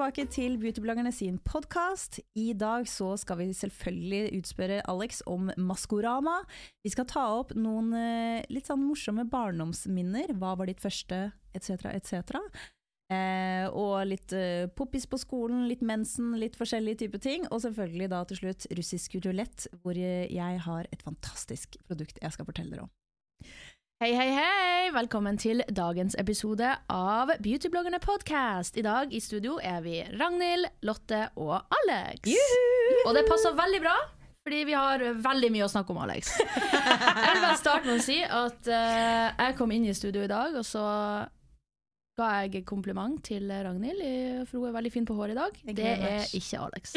Tilbake til Beautybloggerne sin podkast. I dag så skal vi selvfølgelig utspørre Alex om Maskorama. Vi skal ta opp noen eh, litt sånn morsomme barndomsminner. Hva var ditt første, etc., etc. Eh, og litt eh, poppis på skolen, litt mensen, litt forskjellige typer ting. Og selvfølgelig da til slutt russisk rulett, hvor jeg har et fantastisk produkt jeg skal fortelle dere om. Hei, hei, hei! Velkommen til dagens episode av Beautybloggerne podcast. I dag i studio er vi Ragnhild, Lotte og Alex. Og det passer veldig bra, fordi vi har veldig mye å snakke om, Alex. Jeg vil bare starte med å si at eh, jeg kom inn i studio i dag, og så ga jeg kompliment til Ragnhild, for hun er veldig fin på håret i dag. Det er ikke Alex.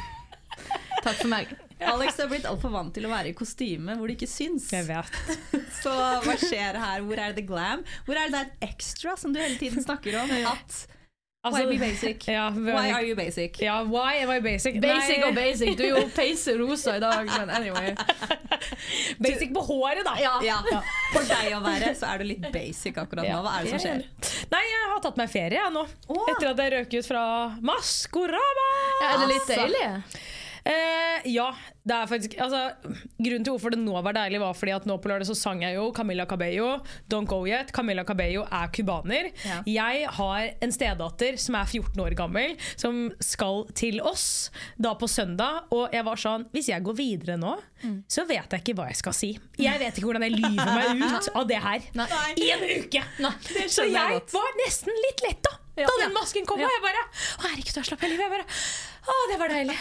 Takk for meg. Alex du har blitt altfor vant til å være i kostyme hvor det ikke syns. Jeg vet. Så hva skjer her? Hvor er det glam? Hvor er det der extra som du hele tiden snakker om? At Altså, Why be basic? Ja, Why are you basic? ja, why am I basic? Basic Nei, og basic. Du er jo peise rosa i dag, men anyway. basic på håret, da. Ja. For deg å være, så er du litt basic akkurat nå. Hva er det som skjer? Nei, jeg har tatt meg ferie jeg nå. Åh. Etter at jeg røk ut fra Maskorama. Ja, er det litt Altså. deilig? Eh, ja, det er faktisk altså, Grunnen til hvorfor det nå var deilig, var fordi at nå på lørdag så sang jeg jo Camilla Cabello, Don't Go Yet. Camilla Cabello er cubaner. Ja. Jeg har en stedatter som er 14 år gammel, som skal til oss da på søndag. Og jeg var sånn Hvis jeg går videre nå, så vet jeg ikke hva jeg skal si. Jeg vet ikke hvordan jeg lyver meg ut av det her Nei. i en uke. Så jeg jeg var nesten litt letta da Ja. den masken kom. Og jeg bare Å, herregud, da slapp jeg livet. Jeg bare Å, det var deilig.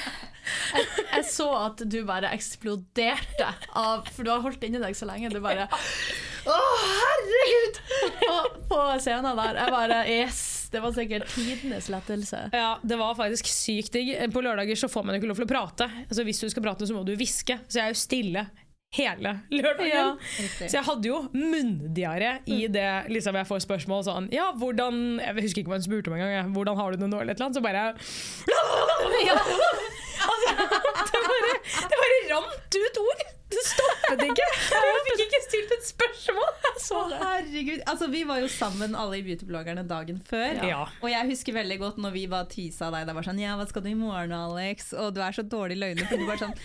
Jeg så at du bare eksploderte av For du har holdt inni deg så lenge. Du bare Å, herregud! Og på scenen der. Jeg bare Yes! Det var sikkert tidenes lettelse. Ja, det var faktisk sykt digg. På lørdager så får man ikke lov til å prate. Altså Hvis du skal prate, så må du hviske. Så jeg er jo stille hele lørdagen. Ja, så jeg hadde jo munndiaré i det liksom jeg får spørsmål sånn Ja, hvordan Jeg husker ikke hva hun spurte om engang. Hvordan har du det nå? Eller et eller annet. Så bare altså, det, bare, det bare rant ut ord! Det stoppet ikke! Jeg fikk ikke stilt et spørsmål! Herregud, altså Vi var jo sammen alle i beautybloggerne dagen før. Ja. Og jeg husker veldig godt når vi bare tisa deg. Det var sånn Ja, hva skal du i morgen, Alex? Og du er så dårlig løgner. For du bare sånn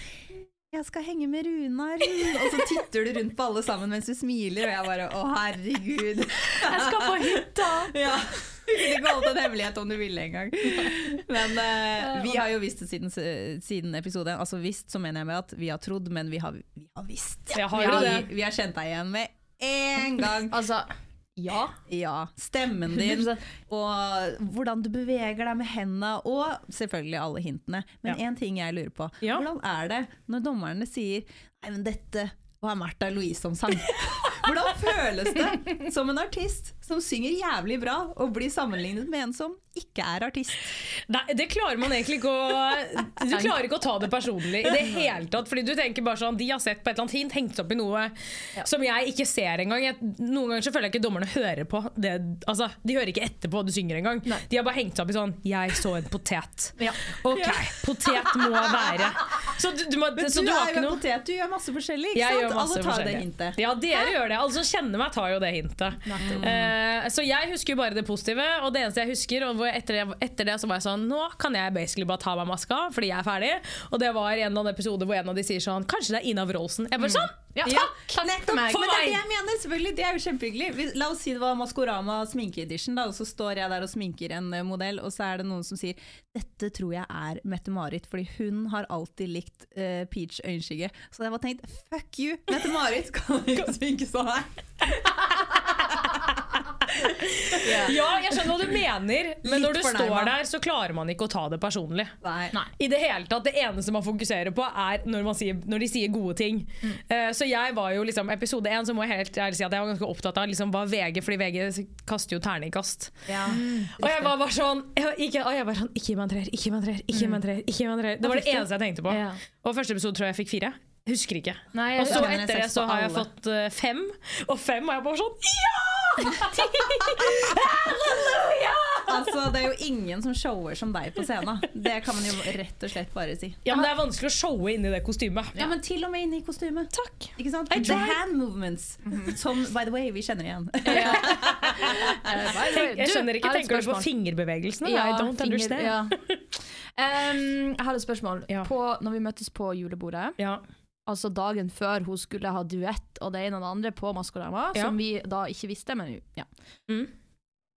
jeg skal henge med Runar. Og så titter du rundt på alle sammen mens du smiler, og jeg bare Å, herregud. Jeg skal på hytta! Ja. Du kunne ikke holdt en hemmelighet om du ville engang. Men uh, vi har jo visst det siden, siden episoden. Altså visst, så mener jeg med at vi har trodd, men vi har, vi har visst. Har vi, har, det. vi har kjent deg igjen med en gang. Altså, ja. Ja, stemmen din, og hvordan du beveger deg med hendene, og selvfølgelig alle hintene. Men Ja. ting jeg lurer på. Ja. Hvordan er det når dommerne sier Nei, men dette var Märtha Louise som sang. Hvordan føles det som en artist som synger jævlig bra, og blir sammenlignet med en som ikke er artist? Nei, det klarer man egentlig ikke å Du klarer ikke å ta det personlig i det hele tatt. Fordi du tenker bare sånn De har sett på et eller annet hint, hengt opp i noe som jeg ikke ser engang. Jeg, noen ganger så føler jeg ikke dommerne hører på det. Altså, de hører ikke etter på hva du synger engang. De har bare hengt opp i sånn Jeg så en potet. Ok, potet må være Så du, du, må, Men så du, du har ikke noe potet, du gjør masse forskjellig. Ikke jeg sant? Alle tar det hintet. Ja, dere gjør det. Alle som kjenner meg, tar jo det hintet. Eh, så jeg husker jo bare det positive, og det eneste jeg husker og etter, det, etter det så var jeg sånn Nå kan jeg basically bare ta meg maska, fordi jeg er ferdig. Og det var en eller annen episode hvor en av de sier sånn Kanskje det er Ina Wroldsen. Jeg bare sånn! Ja, Ja, takk! nettopp. For Men det er det jeg mener, selvfølgelig. Det er jo kjempehyggelig. La oss si det var Maskorama sminkeedition, og så står jeg der og sminker en eh, modell, og så er det noen som sier dette tror jeg er Mette-Marit fordi hun har alltid likt uh, peach øyenskygge. Så jeg var tenkt fuck you, Mette-Marit kan ikke sminke sånn her. Ja, jeg skjønner hva du mener, men når du står der, så klarer man ikke å ta det personlig. Nei. I Det hele tatt, det eneste man fokuserer på, er når, man sier, når de sier gode ting. Eh, så jeg var jo liksom Episode én så må jeg helt ærlig si at jeg var ganske opptatt av liksom, hva VG Fordi VG kaster jo terningkast. Ja. Og jeg var bare sånn jeg, ikke, og jeg var sånn, ikke gi meg en treer, ikke gi meg en treer, ikke gi meg en treer. ikke en treer. Det var det eneste jeg tenkte på. Ja. Og første episode tror jeg jeg fikk fire. Husker ikke. Nei, Og så etter det så har jeg fått eh, fem, og fem og jeg bare sånn Ja! Halleluja! Altså, det er jo ingen som shower som deg på scenen. Det kan man jo rett og slett bare si. Ja, men det er vanskelig å showe inni det kostymet. Ja, men til og med inne i kostymet. Takk. Ikke sant? I The hand movements, som by the way, vi kjenner igjen. Jeg, jeg skjønner ikke. Tenker du på fingerbevegelsene? I don't finger- understand. ja. Um, jeg har et spørsmål. Ja. På, når vi møttes på julebordet, Ja. Altså dagen før hun skulle ha duett og det ene og det andre på Maskorama, Ja. som vi da ikke visste, men ja. Mm.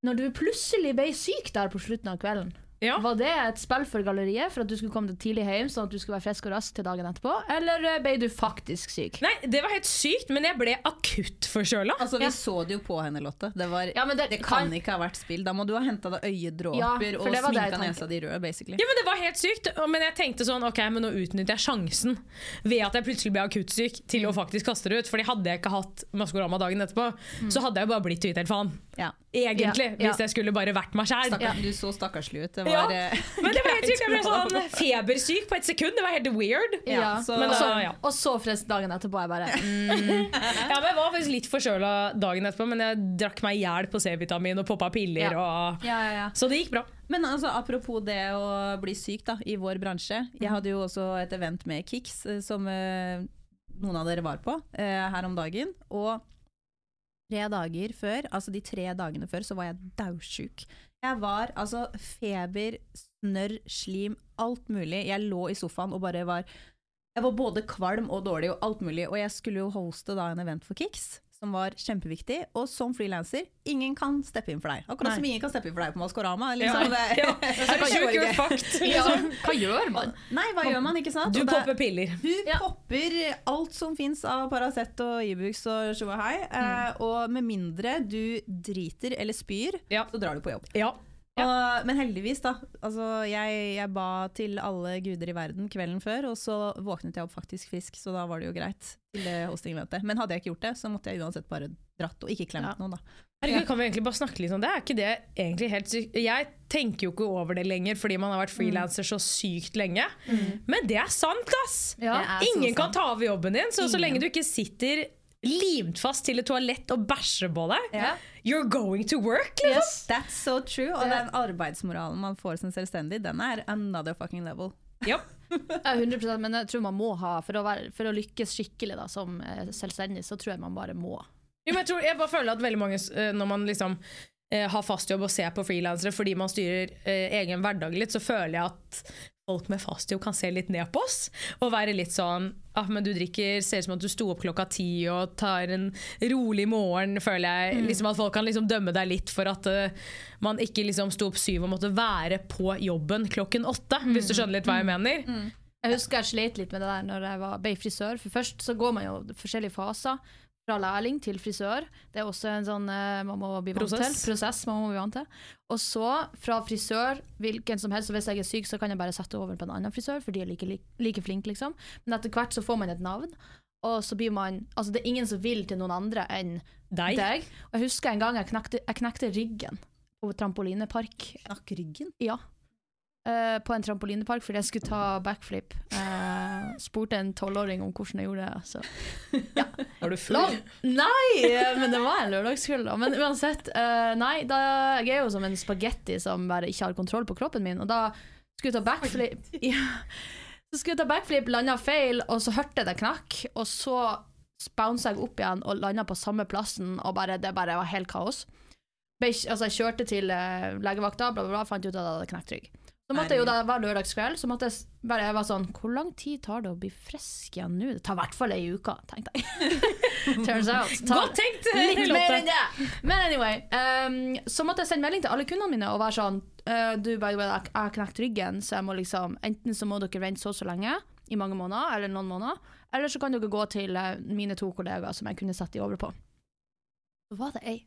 Når du plutselig ble syk der på slutten av kvelden, Ja. var det et spill for galleriet for at du skulle komme deg tidlig hjem, sånn at du skulle være frisk og rask til dagen etterpå, eller eh, ble du faktisk syk? Nei, det var helt sykt, men jeg ble akutt forkjøla. Altså, vi Ja. så det jo på henne, Lotte. Det, var, Ja, det, det kan ikke ha vært spill. Da må du ha henta deg øyedråper Ja, og sminka nesa di rød, basically. Ja, men Det var helt sykt, men jeg tenkte sånn Ok, men nå utnytter jeg sjansen ved at jeg plutselig ble akuttsyk, til å faktisk kaste det ut. Fordi hadde jeg ikke hatt Maskorama dagen etterpå, så hadde jeg jo bare blitt Twitter-fan. Ja. Egentlig. Ja, ja. Hvis jeg skulle bare vært meg sjæl. Du så stakkarslig ut. Det Ja. eh, Men det var helt sykt. Jeg ble sånn febersyk på et sekund. Det var helt weird. Ja, så- Men og, så, da, ja. og så frisk dagen etterpå. Jeg bare mm, Ja, men Jeg var faktisk litt forkjøla dagen etterpå, men jeg drakk meg i hjel på C-vitamin og poppa piller. Ja. Og... ja, ja, ja. Så det gikk bra. Men altså, apropos det å bli syk da, i vår bransje. Jeg hadde jo også et event med Kix, eh, som eh, noen av dere var på eh, her om dagen. Og tre dager før, altså de tre dagene før, så var jeg daudsjuk. Jeg var altså feber, snørr, slim, alt mulig. Jeg lå i sofaen og bare var Jeg var både kvalm og dårlig og alt mulig. Og jeg skulle jo hoste da en event for Kix. Som var kjempeviktig. Og som frilanser, ingen kan steppe inn for deg. Akkurat som ingen kan steppe inn for deg på Maskorama. Liksom. Ja. Ja. Fucked. ja, Hva gjør man? Nei, hva gjør man, ikke sant? Du popper piller. Du Ja. popper alt som fins av Paracet og Ibux og Shuahai. Eh, og med mindre du driter eller spyr, så drar du på jobb. Ja. Og, men heldigvis, da. Altså, jeg, jeg ba til alle guder i verden kvelden før, og så våknet jeg opp faktisk frisk, så da var det jo greit til det hostingmøtet. Men hadde jeg ikke gjort det, så måtte jeg uansett bare dratt og ikke klemt Ja. noen, da. Herregud, Kan vi egentlig bare snakke litt om det? Er ikke det egentlig helt sykt? Jeg tenker jo ikke over det lenger fordi man har vært frilanser så sykt lenge. Men det er sant, ass! Ja. Er Ingen kan sant. ta over jobben din, så så lenge du ikke sitter limt fast til et toalett og bæsjer på deg, Ja. You're going to work! Liksom. Yes. That's so true. Og den arbeidsmoralen man får som selvstendig, den er another fucking level. Ja, 100% men jeg tror man må ha For å, være, for å lykkes skikkelig da, som eh, selvstendig, så tror jeg man bare må. Jo, men jeg, tror, jeg bare føler at veldig mange, eh, når man liksom eh, har fast jobb og ser på frilansere fordi man styrer eh, egen hverdag litt, så føler jeg at folk med fast jobb kan se litt ned på oss. Og være litt sånn ah, men du drikker, ser ut som at du sto opp klokka ti og tar en rolig morgen, føler jeg. Liksom At folk kan liksom dømme deg litt for at uh, man ikke liksom sto opp syv og måtte være på jobben klokken åtte. Hvis du skjønner litt hva jeg mener. Jeg husker jeg slet litt med det der når jeg var, ble frisør. For først så går man jo forskjellige faser. Fra lærling til frisør. Det er også en sånn eh, man må bli vant til. Prosess man må bli vant til. Og så, fra frisør, hvilken som helst, og hvis jeg er syk, så kan jeg bare sette over på en annen frisør, for de er like, like, like flinke, liksom. Men etter hvert så får man et navn. Og så blir man Altså, det er ingen som vil til noen andre enn Deg. deg. Og jeg husker en gang jeg knekte, jeg knekte ryggen på trampolinepark. Knakk ryggen. Ja. Eh, på en trampolinepark fordi jeg skulle ta backflip. Uh, spurte en tolvåring om hvordan jeg gjorde det. Så. Var du full? Nei, eh, men det var en lørdagskveld. da. Men uansett, uh, nei, da, jeg er jo som en spagetti som bare ikke har kontroll på kroppen min. Og da skulle jeg ta backflip. Ja. Så skulle jeg ta backflip, landa feil, og så hørte jeg det knakk. Og så bounsa jeg opp igjen og landa på samme plassen, og bare, det bare var helt kaos. Altså, jeg kjørte til uh, legevakta, bla, bla, bla, fant ut at jeg hadde knekt rygg. Så måtte jeg jo da hver lørdagskveld så måtte jeg bare jeg var sånn Hvor lang tid tar det å bli frisk igjen nå? Det tar i hvert fall ei uke, tenkte jeg. Turns out. Godt tenkt, Litt Lotte. mer enn det! Men anyway, Um, så måtte jeg sende melding til alle kundene mine og være sånn uh, Du, by the way, jeg jeg har knekt ryggen, så jeg må liksom Enten så må dere vente så og så lenge, i mange måneder, eller noen måneder, eller så kan dere gå til eh, mine to kollegaer som jeg kunne sette de over på. Så var det ei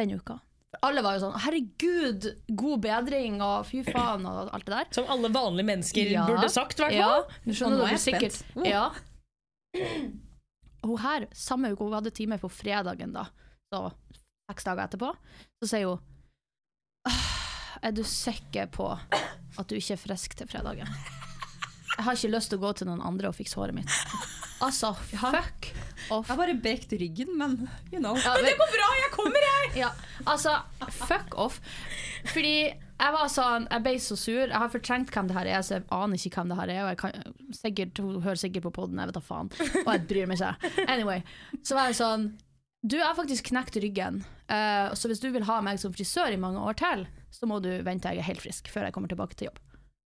den uka. Alle var jo sånn 'herregud, god bedring', og 'fy faen', og alt det der. Som alle vanlige mennesker Ja. burde sagt, i hvert Ja, fall. nå Og skjønner nå er dere sikkert. spent. Oh. Ja. Hun her, samme uke, hun hadde time på fredagen da, så seks dager etterpå, så sier hun Er du sikker på at du ikke er frisk til fredagen? Jeg har ikke lyst til å gå til noen andre og fikse håret mitt. Altså, fuck off. Jeg har bare brekt ryggen, men you know. Ja, Det går bra, jeg kommer, jeg! ja, altså, fuck off. Fordi jeg var sånn, jeg ble så sur. Jeg har fortrengt hvem det her er, så jeg aner ikke hvem det her er. Og jeg kan, sikkert, hun hører sikkert på podden, jeg vet da faen. Og jeg bryr meg ikke. Anyway, så var jeg sånn Du, jeg har faktisk knekt ryggen, uh, så hvis du vil ha meg som frisør i mange år til, så må du vente til jeg er helt frisk før jeg kommer tilbake til jobb.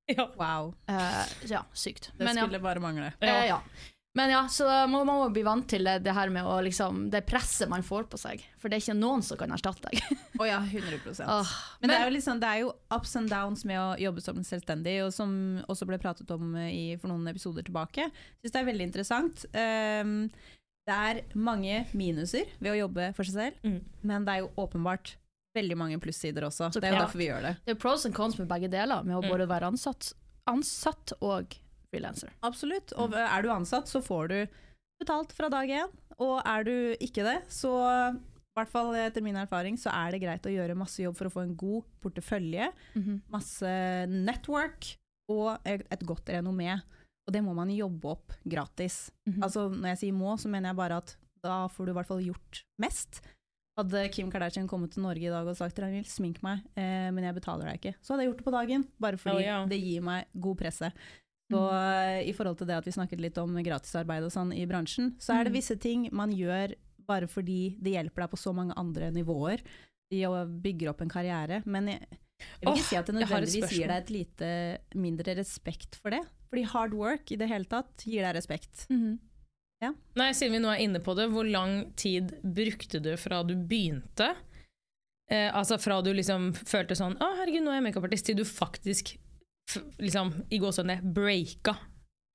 Ja. Wow. Uh, ja, sykt. Det Men ja. bare mangle. Uh, ja. Men ja, så må man må bli vant til det, det her med å liksom, det presset man får på seg. For det er ikke noen som kan erstatte deg. Å ja, 100 oh, Men, det er, jo liksom, det er jo ups and downs med å jobbe som selvstendig, og som også ble pratet om eh, i, for noen episoder tilbake. Jeg synes det er veldig interessant. Um, det er mange minuser ved å jobbe for seg selv, Mm. men det er jo åpenbart veldig mange plussider også. Så det er jo ja. derfor vi gjør det. Det er pros and cons med begge deler, med å Mm. både være ansatt, ansatt og frilanser. Absolutt. Og er du ansatt, så får du betalt fra dag én. Og er du ikke det, så i hvert fall etter min erfaring, så er det greit å gjøre masse jobb for å få en god portefølje, masse network og et godt renommé. Og det må man jobbe opp gratis. Mhm. Altså Når jeg sier må, så mener jeg bare at da får du i hvert fall gjort mest. Hadde Kim Kardashian kommet til Norge i dag og sagt Ragnhild, smink meg, eh, men jeg betaler deg ikke, så hadde jeg gjort det på dagen. Bare fordi Oh, ja. det gir meg god presse. Så eh, i forhold til det at vi snakket litt om gratisarbeid og sånn i bransjen, så er det Mm. visse ting man gjør bare fordi det hjelper deg på så mange andre nivåer. i å bygge opp en karriere. Men jeg, jeg vil ikke ikke si at det nødvendigvis gir deg et lite mindre respekt for det. Fordi hard work i det hele tatt gir deg respekt. Mhm. Nei, Siden vi nå er inne på det, hvor lang tid brukte du fra du begynte? Eh, altså fra du liksom følte sånn Å, herregud, nå er jeg makeupartist, til du faktisk liksom, i gåsehudene breaka.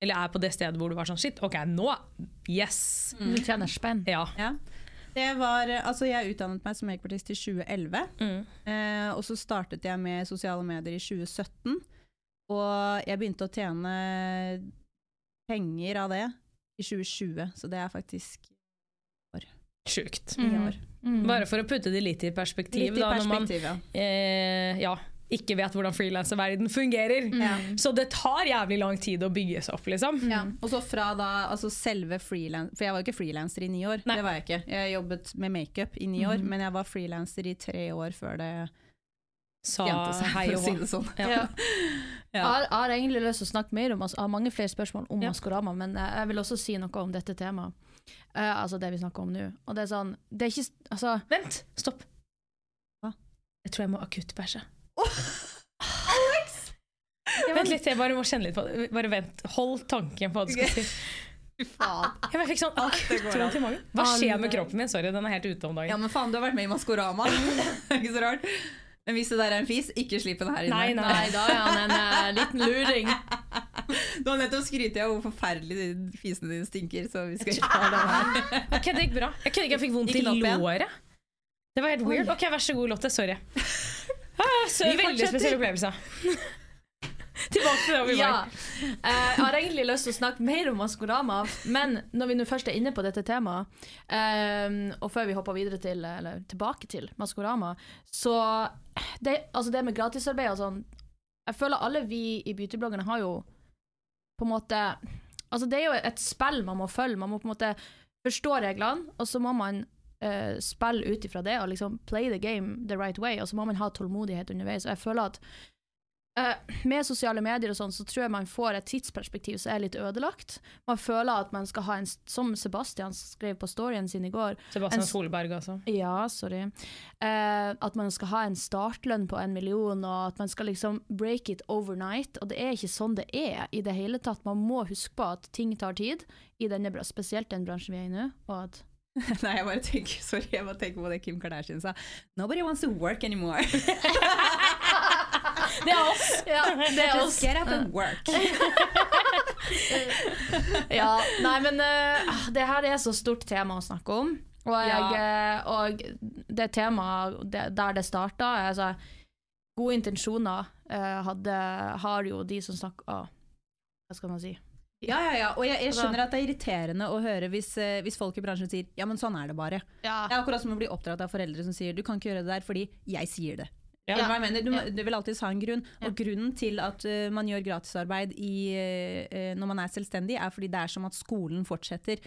Eller er på det stedet hvor du var sånn Shit, OK, nå Yes! Du tjener spenn. Ja. Ja. Det var, altså jeg utdannet meg som makepartist i 2011, Mm. eh, og så startet jeg med sosiale medier i 2017. Og jeg begynte å tjene penger av det i 2020, så det er faktisk Sjukt. Mm. år. Mhm. Bare for å putte det litt i perspektiv, Litt i da, når man perspektiv, ja. eh, ja, ikke vet hvordan frilanserverden fungerer. Mm. Så det tar jævlig lang tid å bygge seg opp, liksom. Ja. Og så fra da, altså selve frilans... For jeg var jo ikke frilanser i ni år, Nei. det var jeg ikke. Jeg jobbet med makeup i ni år, men jeg var frilanser i tre år før det Sa seg, hei og si det sånn. Ja. Ja. Ja. Jeg, har, har egentlig lyst til å snakke mer om altså, Jeg har mange flere spørsmål om Ja. Maskorama, men jeg, jeg vil også si noe om dette temaet. Uh, altså det vi snakker om nå. Og det er sånn Det er ikke Altså Vent, stopp. Hva? Jeg tror jeg må akuttbæsje. Ja, Vent litt, jeg bare må kjenne litt på det. Bare vent. Hold tanken på hva du skal si. Faen. Jeg fikk sånn det går i magen. Hva skjer med kroppen min? Sorry, den er helt ute om dagen. Ja, men faen, du har vært med i Maskorama. Ikke så rart. Men hvis det der er en fis, ikke slipp den her inne. Nei, nei. Nei, da er han en uh, liten luring. Du har nettopp skrytt av hvor forferdelig fisene dine stinker, så vi skal ikke ha den her. Ok, det gikk bra. Jeg kødder ikke, jeg fikk vondt i låret. Det var helt weird. Ok, vær så god, Lotte. Sorry. Ah, så, veldig fortsetter. spesiell opplevelse. Tilbake til der vi Ja. var. Eh, jeg har egentlig lyst til å snakke mer om Maskorama, men når vi nå først er inne på dette temaet, eh, og før vi hopper videre til, eller tilbake til Maskorama, så det, altså det med gratisarbeid og sånn Jeg føler alle vi i beautybloggerne har jo på en måte Altså det er jo et spill man må følge. Man må på en måte forstå reglene, og så må man eh, spille ut ifra det og liksom play the game the right way, og så må man ha tålmodighet underveis. Og jeg føler at uh, med sosiale medier og sånn, så tror jeg man får et tidsperspektiv som er litt ødelagt. Man føler at man skal ha en, som Sebastian skrev på storyen sin i går, Sebastian En Solberg, altså. ja, sorry. Uh, at man skal ha en startlønn på en million, og at man skal liksom break it overnight. Og det er ikke sånn det er i det hele tatt. Man må huske på at ting tar tid, i denne, spesielt den bransjen vi er i nå. Og at Nei, jeg bare tenker, sorry, jeg bare tenker på det Kim Kardashian sa. Nobody wants to work anymore. Det er oss! ja, det er oss. Just get up and work. Ja, nei, men uh, det her er så stort tema å snakke om. Og, jeg, ja. og det temaet der det starta altså, Gode intensjoner uh, hadde, har jo de som snakker uh, Hva skal man si? Ja, ja, ja. Og jeg, jeg skjønner at det er irriterende å høre hvis, eh, hvis folk i bransjen sier ja, men sånn er det bare. Ja. Det er akkurat som å bli oppdratt av foreldre som sier du kan ikke gjøre det der fordi jeg sier det. Ja. Du? Du, vil alltid ha en grunn, og grunnen til at uh, man gjør gratisarbeid i, eh, når man er selvstendig, er fordi det er som at skolen fortsetter.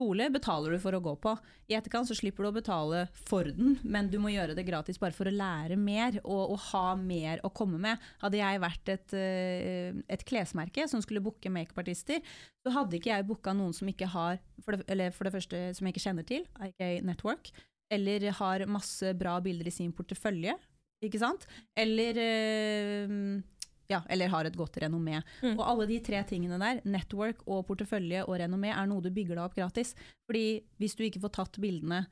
Skole betaler du for å gå på. I etterkant så slipper du å betale for den, men du må gjøre det gratis bare for å lære mer og, og ha mer å komme med. Hadde jeg vært et, eh, et klesmerke som skulle booke makeupartister, så hadde ikke jeg booka noen som ikke har, for det, eller for det første som jeg ikke kjenner til, IK Network, eller har masse bra bilder i sin portefølje, ikke sant? Eller, eh, ja, eller har et godt renommé. Mm. Og alle de tre tingene der, network og portefølje og renommé, er noe du bygger deg opp gratis. Fordi hvis du ikke får tatt bildene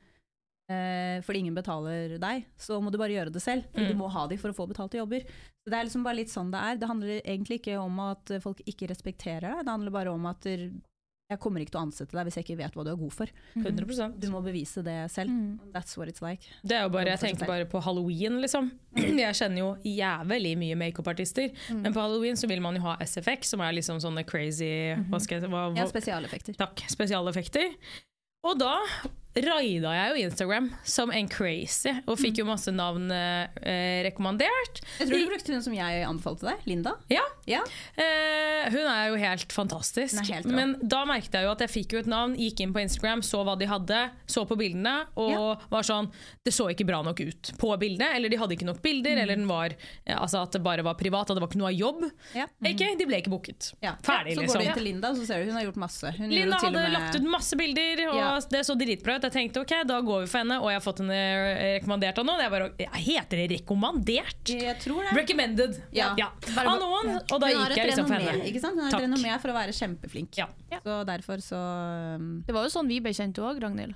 eh, fordi ingen betaler deg, så må du bare gjøre det selv. Mm. du må ha de for å få betalte jobber. Så det er liksom bare litt sånn det er. Det handler egentlig ikke om at folk ikke respekterer deg, det handler bare om at jeg kommer ikke til å ansette deg hvis jeg ikke vet hva du er god for. 100% Du må bevise det selv. Mm. That's what it's like. Det er jo bare, Jeg tenker bare på halloween, liksom. Jeg kjenner jo jævlig mye makeupartister. Men på halloween så vil man jo ha SFX, som er liksom sånne crazy hva skal jeg, hva, Ja, spesialeffekter. Takk, spesialeffekter. Og da raida jeg jo Instagram som en crazy, og fikk jo masse navn eh, rekommandert. Jeg tror du brukte hun som jeg anbefalte deg, Linda. Ja, Ja. Eh, hun er jo helt fantastisk. Helt. Men da merket jeg jo at jeg fikk jo et navn, gikk inn på Instagram, så hva de hadde, så på bildene, og var sånn Det så ikke bra nok ut på bildene, eller de hadde ikke nok bilder, Mm. eller den var, eh, altså at det bare var privat, og det var ikke noe av jobb. Ja. Ikke, de ble ikke booket. Ja. Ferdig, så liksom. går du inn til Linda, så ser du hun har gjort masse. Hun Linda hadde med- lagt ut masse bilder, og Ja. det så dritbra ut. Jeg tenkte ok, da går vi for henne, og jeg har fått henne rekommendert rekommandert av noen. Jeg bare, Heter det rekommandert? Jeg tror det. Recommended. Ja. Av noen. Og da gikk jeg liksom for henne. ikke sant? Hun har et renommé for å være kjempeflink. Ja. Så derfor så um, Det var jo sånn vi ble kjent òg, Ragnhild.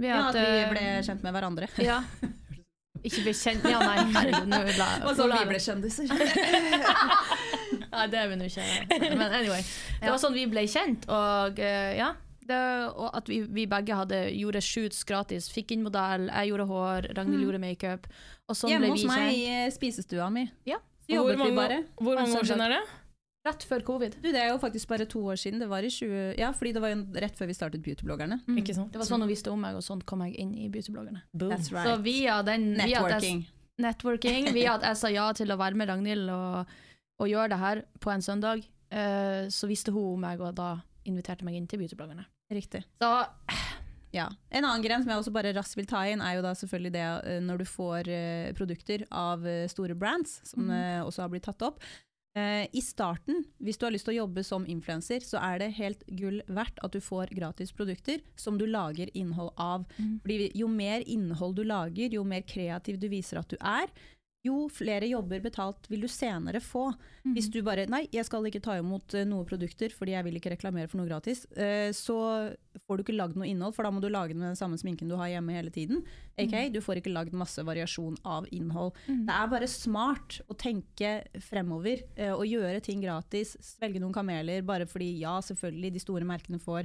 Vi Ja, at vi eh, ble kjent med hverandre. Ja. Ikke bli kjent Ja, nei, herregud. Nå la, Og så vi jeg- ble kjendiser. Nei, det er vi nå ikke. Men anyway. Det var sånn vi ble kjent, og eh, ja. Det, og at vi, vi begge hadde, gjorde shoots gratis. Fikk inn modell, jeg gjorde hår, Ragnhild gjorde makeup. Sånn Hjemme hos meg i spisestua mi. Ja. Så Hvor jobbet vi mange, bare. hvor mange år Altså, siden er det? Rett før covid. Du, det er jo faktisk bare to år siden. Det var i 20... Ja, fordi det var jo rett før vi startet Beautybloggerne. Mm. Ikke sant? Det var sånn hun visste om meg, og sånn kom jeg inn i beautybloggerne. Right. Så via den via at Networking. networking, via at jeg sa ja til å være med Ragnhild og, og gjøre det her på en søndag, uh, så visste hun om meg, og da inviterte meg inn til beautybloggerne. Riktig. Så Ja. En annen gren som jeg også bare raskt vil ta inn, er jo da selvfølgelig det eh, når du får eh, produkter av eh, store brands, som mm. også har blitt tatt opp. I starten, hvis du har lyst til å jobbe som influenser, så er det helt gull verdt at du får gratis produkter som du lager innhold av. Fordi jo mer innhold du lager, jo mer kreativ du viser at du er, jo flere jobber betalt vil du senere få. Hvis du bare Nei, jeg skal ikke ta imot eh, noen produkter fordi jeg vil ikke reklamere for noe gratis. eh, så får du ikke lagd noe innhold, for da må du lage med den samme sminken du har hjemme hele tiden. AK, Du får ikke lagd masse variasjon av innhold. Det er bare smart å tenke fremover eh, og gjøre ting gratis. Svelge noen kameler bare fordi ja, selvfølgelig, de store merkene får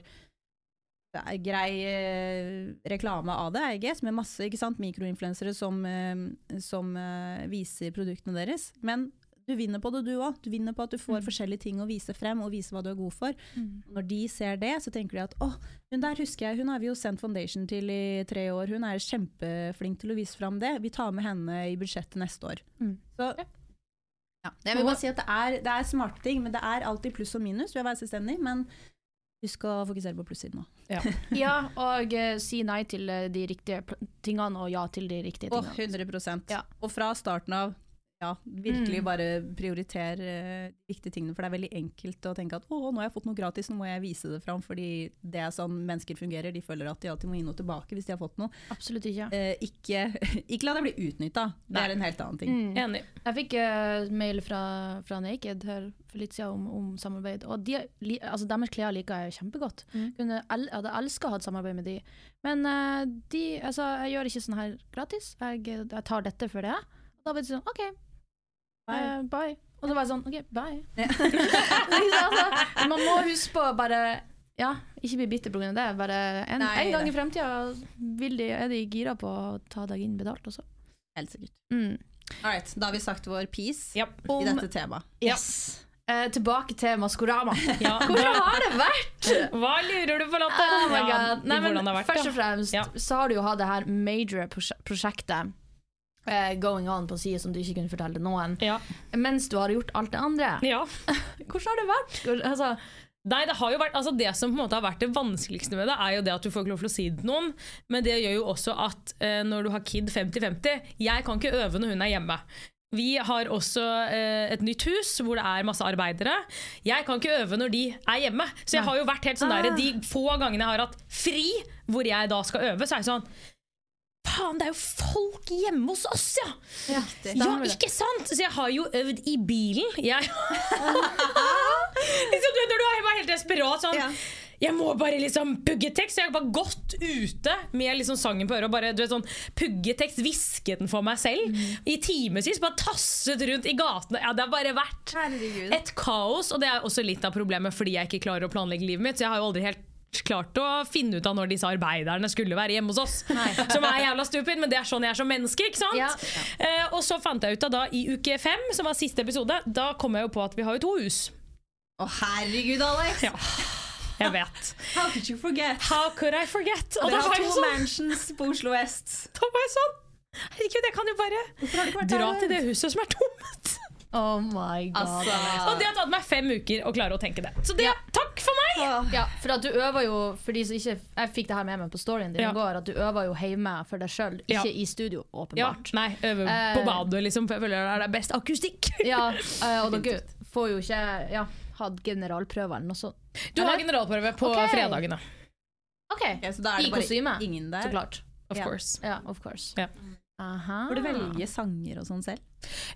grei eh, reklame av det, I guess, med masse mikroinfluensere som, eh, som eh, viser produktene deres. Men du vinner på det, du òg. Du vinner på at du får forskjellige ting å vise frem, og vise hva du er god for. Mm. Når de ser det, så tenker de at å, hun der husker jeg, hun har vi jo sendt foundation til i tre år. Hun er kjempeflink til å vise frem det. Vi tar med henne i budsjettet neste år. Mm. Så ja. Jeg vil bare si at det er, det er smarte ting, men det er alltid pluss og minus ved å være selvstendig. Men husk å fokusere på plussiden nå. ja, og uh, si nei til eh, de riktige pl- tingene, og ja til de riktige Å, tingene. 100% Ja. Og fra starten av ja, virkelig bare prioriter eh, de viktige tingene. For det er veldig enkelt å tenke at å, nå har jeg fått noe gratis, nå må jeg vise det fram. Fordi det er sånn mennesker fungerer. De føler at de alltid må gi noe tilbake hvis de har fått noe. Absolutt ikke. Eh, ikke, ikke la deg bli utnytta. Det er en helt annen ting. Mm. Enig. Jeg fikk uh, mail fra, fra Naked her for litt siden om, om samarbeid. Og de, li, altså deres klær liker jeg kjempegodt. Mm. Kunne jeg hadde elska å ha et samarbeid med de. Men eh, de, altså, jeg gjør ikke sånn her gratis. Jeg, jeg tar dette for det. Og da ble det sånn OK, Bye. eh, bye. Og så var jeg sånn OK, bye. altså, man må huske på å bare ja, ikke bli bitter pga. det. Bare en, Nei, en gang det- i fremtida er de gira på å ta deg inn betalt også. Helt sikkert. Mm. All right, da har vi sagt vår piece yep. i dette temaet. Yes. Eh, tilbake til Maskorama. Ja. Hvordan har det vært? Hva lurer du på, Lotte? Oh Ja, Nei, men vært, først og fremst Ja. så har du jo hatt det her major prosje- prosjektet going on på sider som du ikke kunne fortelle noen, Ja. mens du har gjort alt det andre. ja. Hvordan har det vært? Altså, Nei, det har jo vært, altså det som på en måte har vært det vanskeligste med det, er jo det at du får ikke lov til å si det til noen. Men det gjør jo også at eh, når du har kid 50-50 Jeg kan ikke øve når hun er hjemme. Vi har også eh, et nytt hus hvor det er masse arbeidere. Jeg kan ikke øve når de er hjemme. Så jeg har jo vært helt sånn der, De få gangene jeg har hatt fri, hvor jeg da skal øve, så er jeg sånn Faen, det er jo folk hjemme hos oss, ja! ja, Ja, ikke sant? Så jeg har jo øvd i bilen. Jeg liksom, du Når du er helt desperat sånn Ja. Jeg må bare liksom pugge tekst. Så jeg har bare gått ute med liksom sangen på øret og bare du vet, sånn, pugge tekst, Hvisket den for meg selv i timevis. Bare tasset rundt i gatene. Ja, det har bare vært Herregud. et kaos. Og det er også litt av problemet fordi jeg ikke klarer å planlegge livet mitt. Så jeg har jo aldri helt klart å finne ut av når disse arbeiderne skulle være hjemme hos oss. Som er jævla stupid, men det er sånn jeg er som menneske. ikke sant? Ja. Uh, og så fant jeg ut av da i uke fem, som var siste episode, da kom jeg jo på at vi har jo to hus. Å, herregud, Alex! Ja. Jeg vet. How could you forget? How could I forget? Og da Dere var har to sånn, mansions på Oslo vest. da var jeg sånn Herregud, jeg kan jo bare dra til det huset som er tomt. Oh my god. Altså, Og det har tatt meg fem uker å klare å tenke det. Så det, takk for meg! Ja, for at du øver jo For de som ikke Jeg fikk det her med meg på storyen din Ja. i går, at du øver jo hjemme for deg sjøl, ikke Ja. i studio, Ja, åpenbart. nei, øver Eh. på badet, liksom. for Jeg føler det er det best akustikk. Ja, eh, og dere får jo ikke ja, hatt generalprøve eller noe sånt. Du har generalprøve på okay. fredagene. OK, Ja, så da er i det bare kostyme, ingen der. så klart. Of yeah. course. Ja, of course. Ja. Aha. Hvor du velger sanger og sånn selv?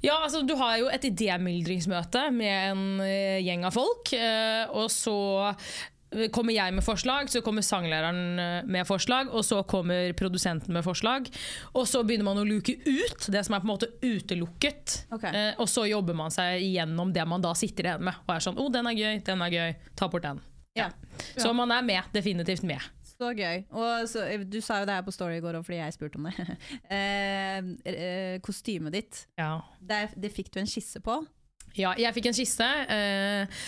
Ja, altså Du har jo et idémyldringsmøte med en eh, gjeng av folk. eh, og så eh, kommer jeg med forslag, så kommer sanglæreren med forslag, og så kommer produsenten med forslag. Og så begynner man å luke ut det som er på en måte utelukket. Ok. Eh, og så jobber man seg igjennom det man da sitter igjen med. Og er sånn 'Å, den er gøy, den er gøy. Ta bort den'. Ja. Så man er med, definitivt med. Så gøy. Og så, eh, du sa jo det her på Story i går òg, fordi jeg spurte om det. eh, eh, kostymet ditt, Ja. det, det fikk du en skisse på. Ja, jeg fikk en skisse. eh,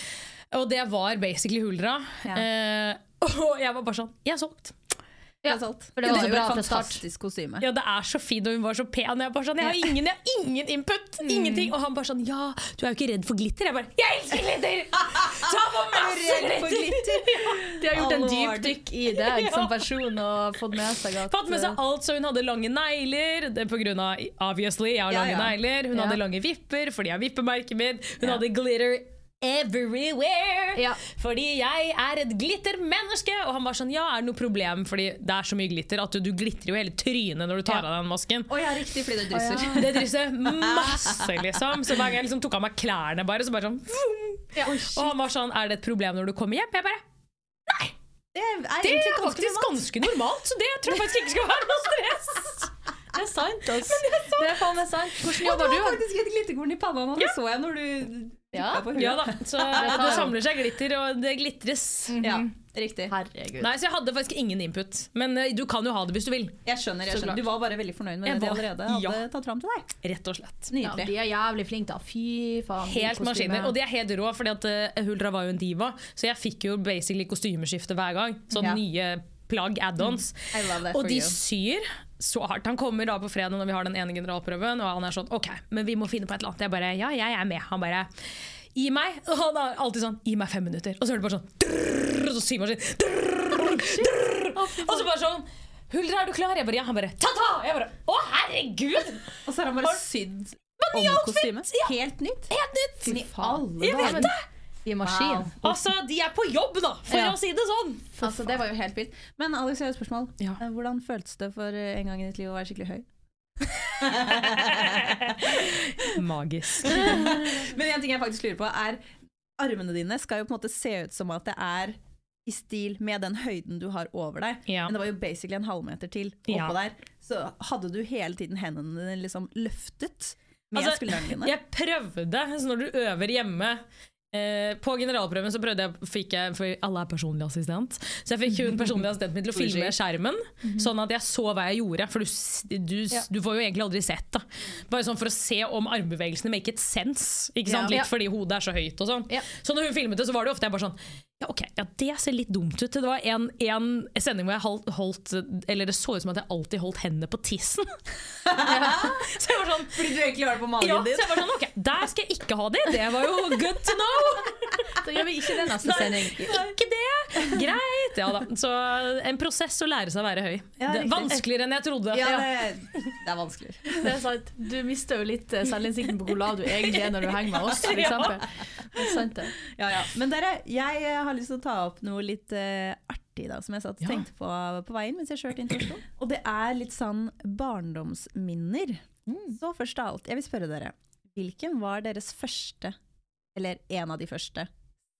og det var basically Huldra. Ja. Eh, og jeg var bare sånn Jeg er solgt. Ja, Det for det det var jo bra et fra start. fantastisk kostyme. Ja, det er så fint, og hun var så pen. Og jeg bare sånn, jeg har ingen, jeg har ingen input! Ingenting! Og han bare sånn Ja, du er jo ikke redd for glitter? Jeg bare Jeg elsker glitter! Ta på masse glitter! De har gjort en dypdykk i deg som person og fått med seg at Fått med seg alt, så hun hadde lange negler. Er på grunn av, obviously, jeg har lange ja. negler. Hun hadde lange vipper, fordi jeg har vippemerket mitt. Hun hadde glitter everywhere! Ja. Fordi jeg er et glittermenneske! Og han var sånn, ja, er det noe problem? Fordi det er så mye glitter at du, du glitrer jo hele trynet når du tar Ja. av den masken. Å ja, riktig, fordi det drysser. Det drysser masse, liksom. Så hver gang jeg liksom tok av meg klærne, bare, så bare sånn Og han var sånn, er det et problem når du kommer hjem? Jeg bare, Det er det er faktisk normalt. ganske normalt, så det tror jeg faktisk ikke skal være noe stress. Det er sant, altså. Det er faen meg sant. Hvordan jobber du Du har faktisk et glitterkorn i panna nå, det så jeg når du Ja. Ja da, så det samler seg glitter, og det glitres. Ja, riktig. Herregud. Nei, så jeg hadde faktisk ingen input. Men eh, du kan jo ha det hvis du vil. Jeg skjønner, jeg skjønner. Du var bare veldig fornøyd med Jeg det de var- allerede hadde ja. tatt fram til deg. Rett og slett. Ja, de er jævlig flinke, da. Fy faen. Helt maskiner. Og de er helt rå, fordi at eh, Huldra var jo en diva, så jeg fikk jo basically kostymeskifte hver gang. Sånn Ja. nye plagg, add-ons. Mm. Og de you. syr så hardt. Han kommer da på fredag når vi har den ene generalprøven, og han er sånn OK, men vi må finne på et eller annet. Jeg bare ja, jeg er med. Han bare Gi meg Og han er alltid sånn Gi meg fem minutter. Og så hører det bare sånn drrrr, Og så symaskin drrr. Og så bare sånn Huldra, er du klar? Jeg bare ja. Han bare ta-ta! Jeg bare å herregud! Og så har han bare sydd om kostyme. Helt nytt. Helt nytt! Men i alle dager. I maskin. Wow. Altså, de er på jobb, da, for Ja. å si det sånn. Altså, det var jo helt vilt. Men Alex, jeg har et spørsmål. Ja. Eh, Hvordan føltes det for eh, en gang i ditt liv å være skikkelig høy? Magisk. Men en ting jeg faktisk lurer på, er armene dine skal jo på en måte se ut som at det er i stil med den høyden du har over deg. Ja. Men det var jo basically en halvmeter til oppå Ja. der. Så hadde du hele tiden hendene dine liksom løftet med Altså, skuldrene dine? Jeg prøvde, så når du øver hjemme På generalprøven så prøvde jeg, fikk jeg For alle er personlig assistent. Så jeg fikk hun personlig assistent min til å filme skjermen, sånn at jeg så hva jeg gjorde. For du, du, du får jo egentlig aldri sett det. Bare sånn for å se om armbevegelsene make it sense. Ikke sant? Litt fordi hodet er så høyt og sånn. Så når hun filmet det, så var det ofte jeg bare sånn ja, ok, ja, det ser litt dumt ut. Det var en, en sending hvor jeg holdt, holdt Eller det så ut som at jeg alltid holdt hendene på tissen. så jeg var sånn Fordi du egentlig har det på magen ja, så jeg var sånn, ok, Der skal jeg ikke ha det. Det var jo good to know. Da gjør vi ikke det neste sending. Ikke det. Greit. Ja da. Så en prosess å lære seg å være høy. Ja, det er vanskeligere enn jeg trodde. Ja, det, det er vanskelig. Det er sant. Du mister jo litt eh, selvinnsikten på hvor lav du egentlig er når du henger med oss, for Ja. eksempel. Det er sant det. Ja, ja. Men dere, jeg har lyst til å ta opp noe litt uh, artig da, som jeg satt og Ja. tenkte på på veien mens jeg kjørte inn til Oslo. Og det er litt sånn barndomsminner. Så først av alt, jeg vil spørre dere. Hvilken var deres første, eller en av de første,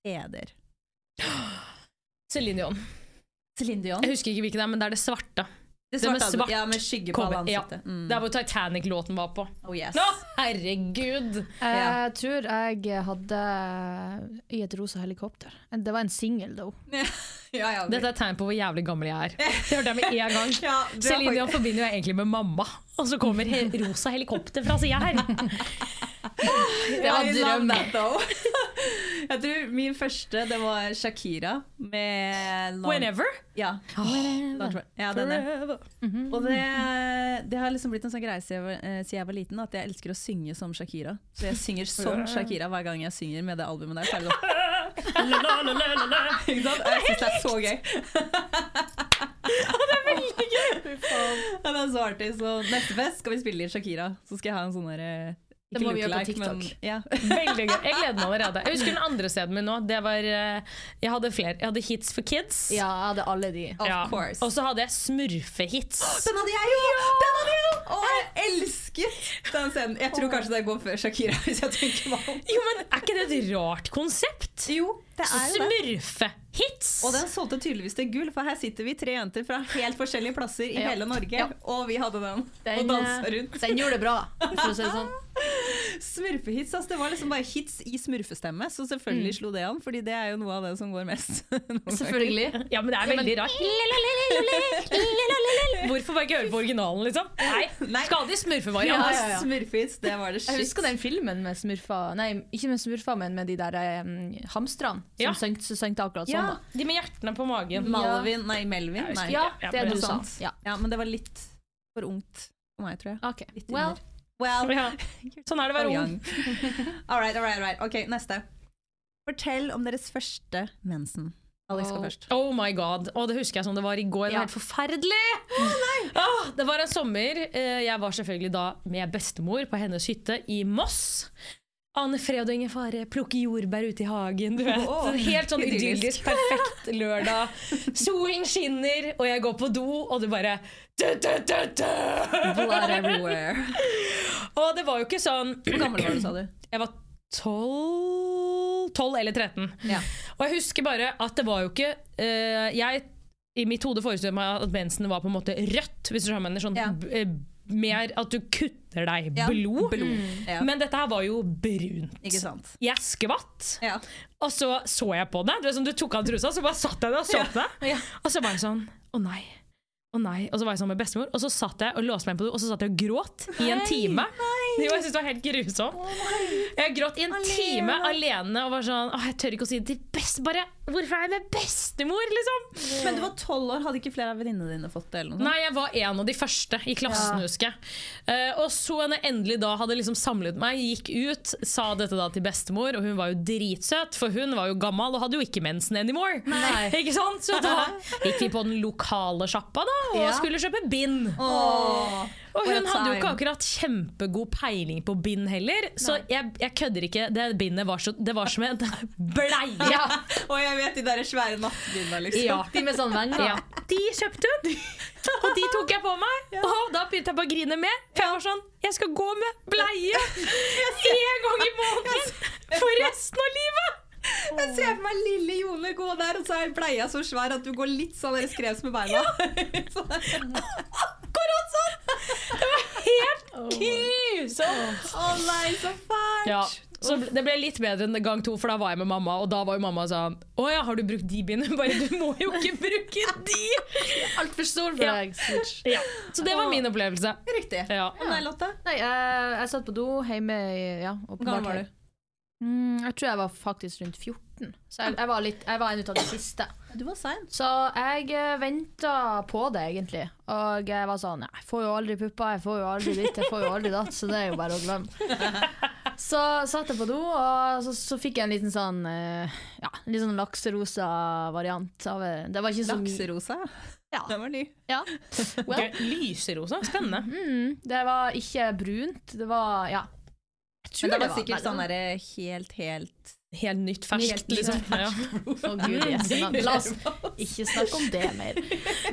steder? Céline Dion. Céline Dion? Jeg husker ikke hvilken det er, men det er det svarte. Det det med svart ja, med skygge på alle ansiktet. ja. Mm. Det er hvor Titanic-låten var på. Oh, yes. Nå, herregud! Jeg Ja. tror jeg hadde i et rosa helikopter. Det var en singel, da. Ja, ja, Dette er tegn på hvor jævlig gammel jeg er. Det hørte jeg med en gang. Ja, Celine Dion faktisk- forbinder jeg egentlig med mamma, og så kommer he rosa helikopter fra sida her. Det var drømmen. Jeg tror min første, det var Shakira med Long- Whenever. Ja. ja, denne. Og det, det har liksom blitt en sånn greie siden jeg, var- eh, jeg var liten, at jeg elsker å synge som Shakira. Så jeg synger som Shakira hver gang jeg synger med det albumet der. Så er det sånn, ikke sant? Jeg syns det er så gøy. det er veldig gøy! Ja, det er så artig. Så neste fest skal vi spille litt Shakira. Så skal jeg ha en sånn derre Det må vi gjøre på TikTok. ja. Veldig gøy. Jeg gleder meg allerede. Jeg husker den andre stedet min nå. Det var, eh, jeg hadde flere. Jeg hadde Hits for kids. Ja, jeg hadde alle de. Of Ja. course. Og så hadde jeg smurfehits. Den hadde jeg jo! Den hadde jeg jo! Å, jeg elsket den scenen. Jeg tror kanskje det går før Shakira, hvis jeg tenker meg om. Jo, men Er ikke det et rart konsept? Jo, det er. Smurfehits! Og den solgte tydeligvis til gull, for her sitter vi tre jenter fra helt forskjellige plasser i Ja. hele Norge, Ja. og vi hadde den, Den, og dansa eh, rundt. Den gjorde det bra, for å si det sånn. Smurfehits, altså det var liksom bare hits i smurfestemme, så selvfølgelig slo det an, fordi det er jo noe av det som går mest. Selvfølgelig. Ja, men det er veldig rart. Hvorfor bare ikke høre på originalen, liksom? Nei, Nei. Skal de smurfevariant? Ja, ja, ja. Smurfehits, det var det Jeg husker den filmen med smurfa Nei, ikke med smurfa, men med de der um, hamstrene som Ja. Sønkt, sønkt akkurat sånn. Ja. da. De med hjertene på magen. Malvin, nei, Melvin. Nei. Ja, Ja, det du er sa. sant. Ja. Ja, men det var litt for ungt for meg, tror jeg. Okay. Litt well. Well, Ja. Sånn er det å være ung. all right, all right, all right. Ok, neste. Fortell om deres første mensen. Alex skal Oh. først. Oh my god. Oh, det husker jeg som det var i går. Det var helt forferdelig! Ah, det var en sommer. Eh, Jeg var selvfølgelig da med bestemor på hennes hytte i Moss. Ane fred og ingen fare, plukke jordbær ute i hagen. Du vet. Oh, Helt sånn idyllisk. perfekt lørdag. Solen skinner, og jeg går på do, og du bare du, du, du, du. Blood everywhere. Og det var jo ikke sånn Hvor gammel var du, sa du? Jeg var 12 12 eller 13. Ja. Og jeg husker bare at det var jo ikke uh, Jeg i mitt hode forestilte meg at mensen var på en måte rødt. Hvis du skjønner sånn, Ja. Mer at du kutter deg blod. Blod. Ja. Men dette her var jo brunt. Jeg skvatt, Ja. og så så jeg på det. Du sånn, du tok av trusa, så bare satt jeg der og så på det. Og så var jeg sånn Å nei. Å nei. Og så var jeg sånn med bestemor, og så satt jeg og låste meg inn på do, og så satt jeg og gråt i en time. Jo, jeg syns det var helt grusomt. Jeg gråt i en time alene og var sånn Å, jeg tør ikke å si det til best... Bare, hvorfor er jeg med bestemor, liksom? Men du var tolv år, hadde ikke flere av venninnene dine fått det? eller noe? Nei, jeg var en av de første i klassen, husker jeg. Eh, og så når jeg endelig da hadde liksom samlet meg, gikk ut, sa dette da til bestemor, og hun var jo dritsøt, for hun var jo gammel og hadde jo ikke mensen anymore. Nei. Ikke sant? Så da gikk vi på den lokale sjappa da, og Ja. skulle kjøpe bind. Åh. Og hun hadde jo ikke akkurat kjempegod peiling på bind heller, så jeg, jeg kødder ikke. Det bindet var, så, det var som en bleie. Ja, Og jeg vet de der svære nattbinda, liksom. Ja. de med sånn venger. Ja. De kjøpte hun, og de tok jeg på meg. Og da begynte jeg bare å grine med. For jeg var sånn Jeg skal gå med bleie én gang i måneden for resten av livet! Jeg ser for meg lille Jone gå der, og så er bleia så svær at du går litt sånn skrevs med beina. Sånn. Akkurat sånn! Det var helt grusomt. Å nei, så fælt! Ja, så det ble litt bedre enn gang to, for da var jeg med mamma, og da var jo mamma sånn Å ja, har du brukt de bindene? Bare du må jo ikke bruke de! Altfor stor for deg. Ja. Ja. Så det var min opplevelse. Riktig. Ja. Nei, Lotte? Nei, jeg, jeg satt på do hjemme i Ja, Hvor gammel var du? Mm, jeg tror jeg var faktisk rundt 14. Så jeg, jeg var, litt, jeg var en av de siste. Du var sein. Så jeg uh, venta på det, egentlig. Og jeg var sånn Jeg får jo aldri pupper, jeg får jo aldri ditt, jeg får jo aldri datt, så det er jo bare å glemme. Så satt jeg på do, og så, så fikk jeg en liten sånn eh, Ja, en litt sånn lakserosa variant av eh, Det var ikke så Lakserosa. Ja. Den var ny. Ja. Well, Lyserosa, spennende. mm, det var ikke brunt, det var Ja. Tror Men det var sikkert sånn derre helt, helt Helt nytt, ferskt, Helt nytt, liksom. Ja. Oh, gud, yes. La oss ikke snakke om det mer.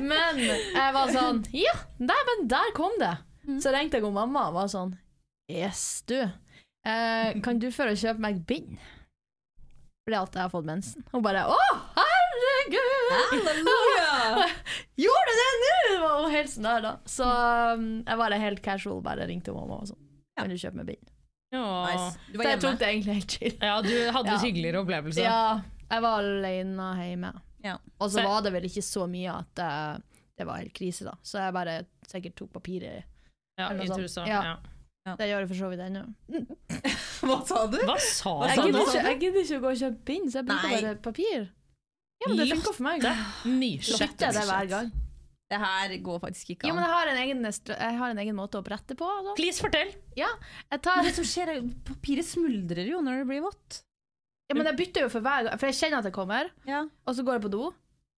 Men jeg var sånn Ja, nei, men der kom det. Så ringte jeg om mamma og var sånn Yes, du. Eh, kan du føre og kjøpe meg bind? Fordi at jeg har fått mensen. Hun bare Å, herregud! Halleluja! Gjorde du det nå?! Det var helt sånn der, da. Så um, jeg bare helt casual bare ringte mamma og sånn. Kan du kjøpe meg bind? Ja. Nice. Du Så var jeg tok det egentlig helt chill. ja, du hadde Ja. hyggeligere opplevelse. Ja, jeg var alene hjemme. Ja. Og så var det vel ikke så mye at eh, det var helt krise, da. Så jeg bare sikkert tok papiret. Ja, i trusa. sånt. Ja. Ja. Det gjør jeg for så vidt ennå. Hva sa du? Hva sa Jeg sa gidder ikke, jeg gidder ikke å gå og kjøpe bind, så jeg bruker Nei. bare papir. Ja, men det funker for meg. Bytter jeg det hver gang. Det her går faktisk ikke an. Jo, men jeg har en egen, jeg har en egen måte å brette på. Da. Please, fortell. Jeg tar, det som skjer, er papiret smuldrer jo når det blir vått. ja, men jeg bytter jo for hver gang, for jeg kjenner at det kommer, Ja. og så går jeg på do.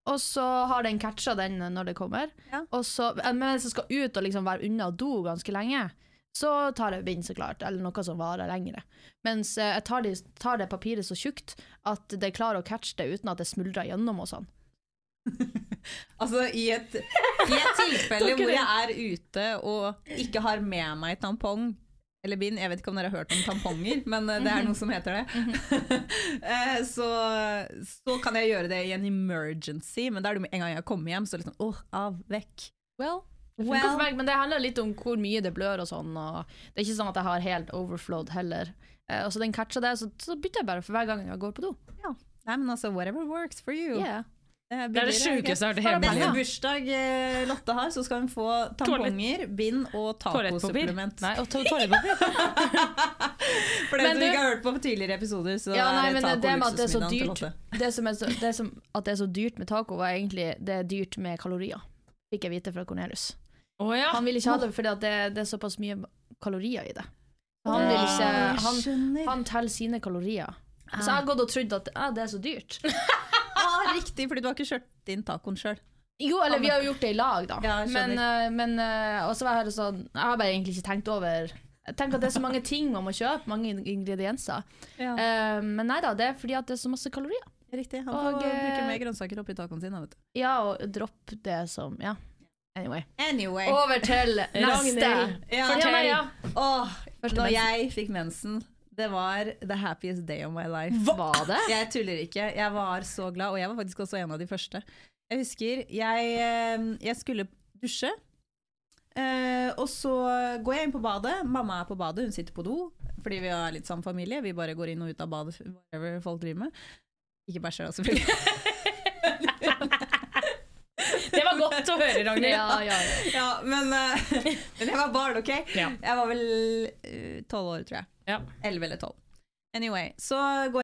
Og så har den catcha den når det kommer. Ja. Og så, men hvis jeg skal ut og liksom være unna do ganske lenge, så tar jeg bind, så klart. Eller noe som varer lengre. Mens eh, jeg tar, de, tar det papiret så tjukt at det klarer å catche det uten at det smuldrer gjennom og sånn. Altså, i et, i et tilfelle hvor jeg er ute og ikke har med meg tampong eller bind, jeg vet ikke om dere har hørt om tamponger, men eh, det er noe som heter det. Eh, så, så kan jeg gjøre det i en emergency, men da er det en gang jeg kommer hjem, så liksom, åh, av, vekk. Well, Well. meg, men det handler litt om hvor mye det blør og sånn. Og det er ikke sånn at jeg har helt overflowed heller. Eh, og så den catcher det, så, så bytter jeg bare for hver gang jeg går på do. Nei, men altså, whatever works for you. Yeah. Det er det sjukeste jeg har hørt i hele mitt Neste liv. penger. bursdag eh, Lotte har, så skal hun få tamponger, bind og tacosupplement. Nei, og to toalettpapir. For det du- ikke har hørt på tidligere episoder, så Ja, nei, er så taco-luksusmiddagen til dyrt. Lotte. Det som er så, det som, at det er så dyrt med taco, var egentlig det er dyrt med kalorier. Fikk jeg vite fra Cornelius. Oh, ja. Han vil ikke ha det fordi at det, det er såpass mye kalorier i det. Han vil ikke Han, han teller sine kalorier. Så jeg har gått og trodd at ah, det er så dyrt. Riktig, fordi du har ikke kjørt inn tacoen sjøl. Jo, eller vi har jo gjort det i lag, da. Ja, men eh, men eh, også var jeg sånn Jeg har bare egentlig ikke tenkt over tenker at det er så mange ting man må kjøpe, mange ingredienser. Ja. Uh, men nei da, det er fordi at det er så masse kalorier. Riktig. Han får og, bruke mer grønnsaker oppi tacoen sin. Vet du. Ja, og dropp det som Ja. Anyway. Anyway. Over til neste. Ja. Fortell. Ja, nei, ja. Åh, når jeg fikk mensen, det var the happiest day of my life. Var det? Jeg tuller ikke. Jeg var så glad, og jeg var faktisk også en av de første. Jeg husker jeg, eh, jeg skulle dusje, eh, og så går jeg inn på badet. Mamma er på badet, hun sitter på do, fordi vi er litt samme familie. Vi bare går inn og ut av badet, whatever folk driver med. Ikke bæsjer, da, selvfølgelig. Var godt å høre, Ragnhild. Ja, ja, ja. ja, men, uh, men jeg var barn, OK? Ja. Jeg var vel tolv tolv år, tror jeg. Ja. Elleve eller tolv. Anyway, så går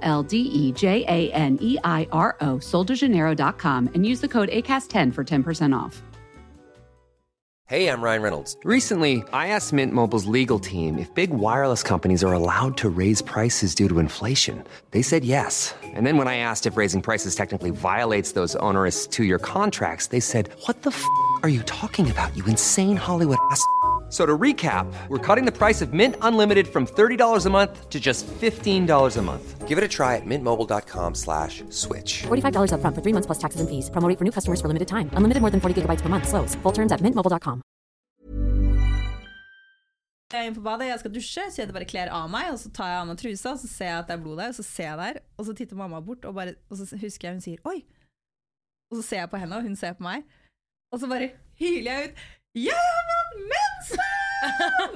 L D E J A N E I R O, soldejaneiro.com, and use the code ACAST10 for 10% off. Hey, I'm Ryan Reynolds. Recently, I asked Mint Mobile's legal team if big wireless companies are allowed to raise prices due to inflation. They said yes. And then when I asked if raising prices technically violates those onerous two year contracts, they said, What the f are you talking about, you insane Hollywood ass? So to recap, we're cutting the price of Mint Unlimited from $30 a month to just $15 a month. Give it a try at mintmobile.com slash switch. $45 up front for three months plus taxes and fees. Promoting for new customers for limited time. Unlimited more than 40 gigabytes per month. Slows. Full terms at mintmobile.com. Jeg er inne på badet, jeg skal dusje, så jeg bare kler av meg, og så tar jeg av meg trusa, og så ser jeg at det er blod der, og så ser jeg der, og så titter mamma bort, og, bare, og så husker jeg hun sier 'oi', og så ser jeg på henne, og hun ser på meg, og så bare hyler jeg ut mensen!'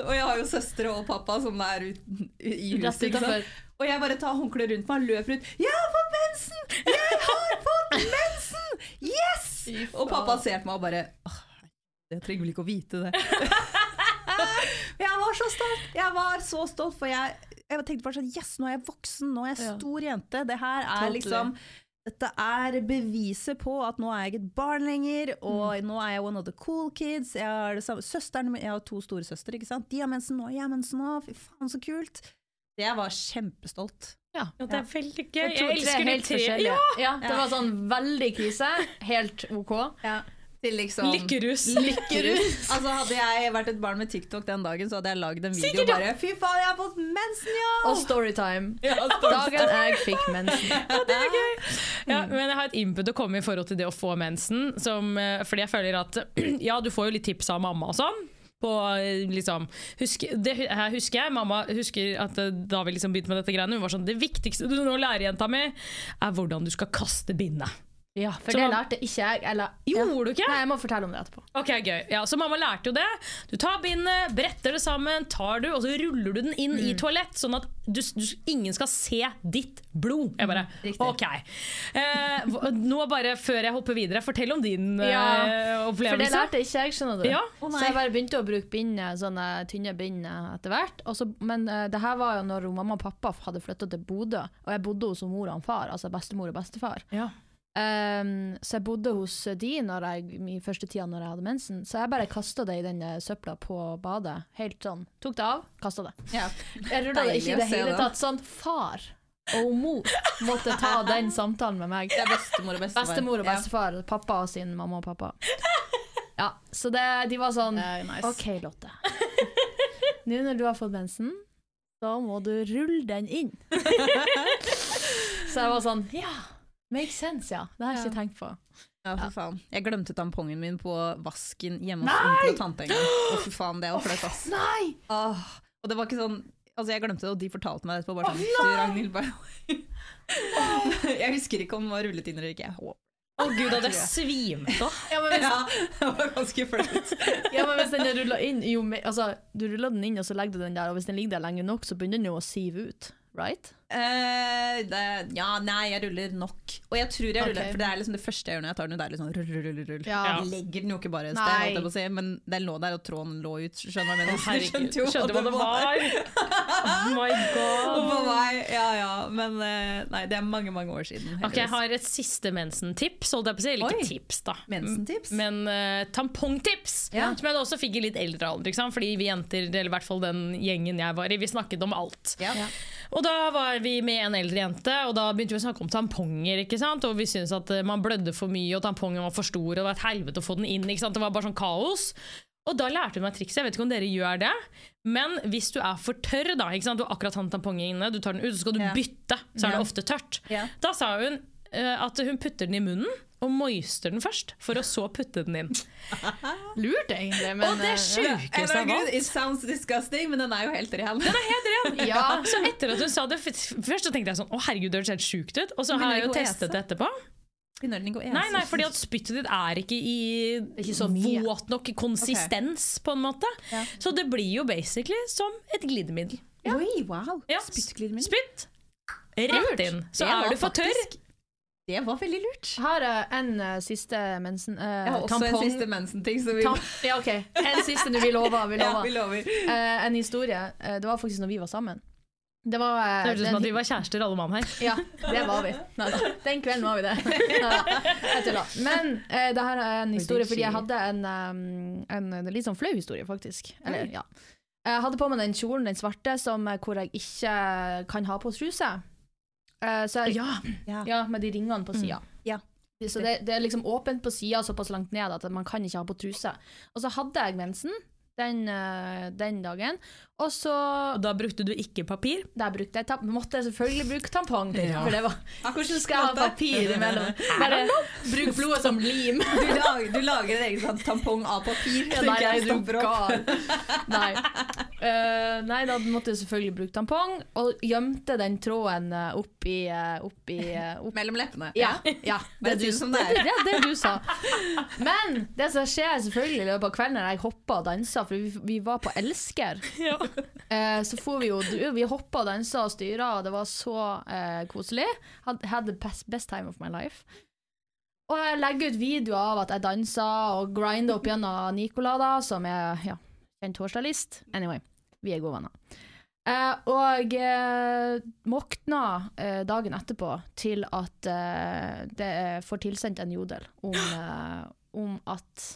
Og jeg har jo søstre og pappa som er ut, i huset, ikke sant? Og jeg bare tar håndkleet rundt meg og løper ut 'jeg har fått mensen! Jeg har fått mensen! Yes!' Og pappa ser på meg og bare «Åh, jeg trenger vel ikke å vite det. jeg var så stolt! Jeg var så stolt, for jeg, jeg tenkte bare sånn Yes, nå er jeg voksen, nå er jeg stor jente. Det her er liksom dette er beviset på at nå er jeg ikke et barn lenger, og Mm. nå er jeg one of the cool kids. Jeg har, det søsteren jeg har to store søstre, ikke sant? De har mensen nå, jeg har mensen nå. Fy faen, så kult. Jeg var kjempestolt. Ja. Ja, det er veldig gøy. Jeg, Jeg elsker de helt tre. Ja! Ja, det var sånn veldig krise. Helt OK. Til liksom Lykkerus. Lykkerus. Altså Hadde jeg vært et barn med TikTok den dagen, så hadde jeg lagd en video Sikkert, ja. bare Fy faen, jeg har fått mensen, ja! Og storytime. Ja, Dagen jeg fikk mensen. Ja, det er gøy men jeg har et input å komme i forhold til det å få mensen. Som, eh, fordi jeg føler at Ja, du får jo litt tips av mamma og sånn. På, eh, liksom, husk, det her husker jeg Mamma husker at eh, da vi liksom begynte med dette greiene Hun var sånn Det viktigste du nå lærer, jenta mi, er hvordan du skal kaste bindet. Ja, for Så det man- lærte ikke jeg. Eller, Gjorde du ikke? Nei, jeg må fortelle om det etterpå. Ok, gøy. Ja, så mamma lærte jo det. Du tar bindet, bretter det sammen, tar du, og så ruller du den inn i toalett, sånn at du, du, ingen skal se ditt blod. Jeg bare, ok. Eh, nå bare, før jeg hopper videre, fortell om din eh, opplevelse. For det lærte ikke jeg, skjønner du. Ja. så jeg bare begynte å bruke bindet, sånne tynne bind etter hvert. Men uh, det her var jo når mamma og pappa hadde flytta til Bodø, og jeg bodde hos mor og far, altså bestemor og bestefar. Ja. Um, så jeg bodde hos de når jeg, i første tida når jeg hadde mensen. Så jeg bare kasta det i den eh, søpla på badet. Helt sånn. Tok det av, kasta det. Ja. Jeg rulla det ikke i det hele tatt. Sånn far og mor måtte ta den samtalen med meg. Det er bestemor og bestefar. Bestemor og Ja. bestefar. Pappa og sin mamma og pappa. Ja, så det, de var sånn nice. OK, Lotte. Nå når du har fått mensen, da må du rulle den inn. så jeg var sånn Ja, makes sense, ja. Det har jeg ikke tenkt på. Ja, for faen. Jeg glemte tampongen min på vasken hjemme hos onkel og tante en gang. Å, fy faen, det var flaut, ass. Nei! Åh, og det var ikke sånn Altså, jeg glemte det, og de fortalte meg det etterpå. Bare sånn, du, Ragnhild, bare Jeg husker ikke om den var rullet inn eller ikke. Jeg håper. Å gud, hadde jeg svimt av. Ja, men hvis, Ja, det var ganske flaut. ja, men hvis den er rullet inn jo, altså, Du ruller den inn, og så legger du den der, og hvis den ligger der lenge nok, så begynner den jo å sive ut. Right? Eh, det, ja, nei, jeg ruller nok. Og jeg tror jeg ruller, for det er liksom det første jeg gjør når jeg tar den ut. Det er liksom rull, rull, rull, rull. Ja. Jeg legger den jo ikke bare et sted, si, men den lå der, og tråden lå ut. Skjønner du hva jeg Herregud, jo skjønte hva det var. Oh my god. ja ja, men eh, nei, det er mange, mange år siden. Ok, Jeg har et siste mensentips, holdt jeg på å si. Eller Oi. ikke tips, da. Mensentips? Men uh, tampongtips! Ja. Som jeg også fikk i litt eldre alder. Fordi vi jenter, eller i hvert fall den gjengen jeg var i, vi snakket om alt. Ja. Og da var vi med en eldre jente, og da begynte vi å snakke om tamponger. ikke sant? Og vi syntes at eh, man blødde for mye, og tampongen var for stor, og det var et helvete å få den inn. ikke sant? Det var bare sånn kaos. Og da lærte hun meg trikset. Jeg vet ikke om dere gjør det. Men hvis du er for tørr, da, ikke sant? du har akkurat hatt tampongen inne, du tar den ut, så skal du Ja. bytte. Så er det ofte tørt. Ja. Da sa hun uh, at hun putter den i munnen og moister den først, for å så putte den inn. Lurt, egentlig. Men, og det sjukeste av alt It sounds disgusting, men den er jo helt ren. Den er helt ren! Ja. Så etter at hun sa det, først så tenkte jeg sånn Å herregud, det høres helt sjukt ut. Og så har jeg jo testet det etterpå. Begynner den ikke å ese? Nei, nei, fordi at spyttet ditt er ikke i ikke så mye. våt nok konsistens, på en måte. Så det blir jo basically som et glidemiddel. Oi, wow. Ja. Spyttglidemiddel. Spytt! Rett inn. Så er du for tørr. Det var veldig lurt. Jeg har eh, en uh, siste mensen... Uh, Jeg har også tampong. en siste mensen-ting. Vi ja, ok. En siste nå. Vi lover. Vi ja, vi lover. Uh, en historie. Eh, det var faktisk når vi var sammen. Det var Det hørtes ut som at vi var kjærester alle mann her. Ja, det var vi. Nei, Den kvelden var vi det. Neida. Jeg tuller. Men uh, det her er en historie fordi jeg hadde en, um, en, en litt sånn flau historie, faktisk. Eller, ja. Jeg hadde på meg den kjolen, den svarte, som, hvor jeg ikke kan ha på truse. Eh, så jeg, Ja. ja, med de ringene på sida. Ja. Så det, det er liksom åpent på sida, såpass langt ned at man kan ikke ha på truse. Og så hadde jeg mensen den, eh, den dagen, og så Og da brukte du ikke papir. Da brukte jeg måtte jeg selvfølgelig bruke tampong. Ja. For det var Hvordan skal jeg ha papir imellom? Bare bruk blodet som lim. Du, lager, du lager en egen sånn tampong av papir. Ja, nei, jeg du? Nei. Uh, nei, da måtte jeg selvfølgelig bruke tampong, og gjemte den tråden eh, oppi, uh, oppi eh, opp. Mellom leppene. Ja, ja. Det som det er. Det, det, det du sa. Men det som skjer selvfølgelig i løpet av kvelden, når jeg hopper og danser, for vi, vi var på Elsker, Eh, så for vi jo Vi hoppa og dansa og styra, og det var så eh, koselig. Had, had the best, best time of my life. Og jeg legger ut videoer av at jeg dansa og grinder opp gjennom Nicola, da, som er ja, kjent hårstylist. Anyway, vi er gode venner. Eh, og eh, våkna eh, dagen etterpå til at eh, det får tilsendt en jodel om, eh, om at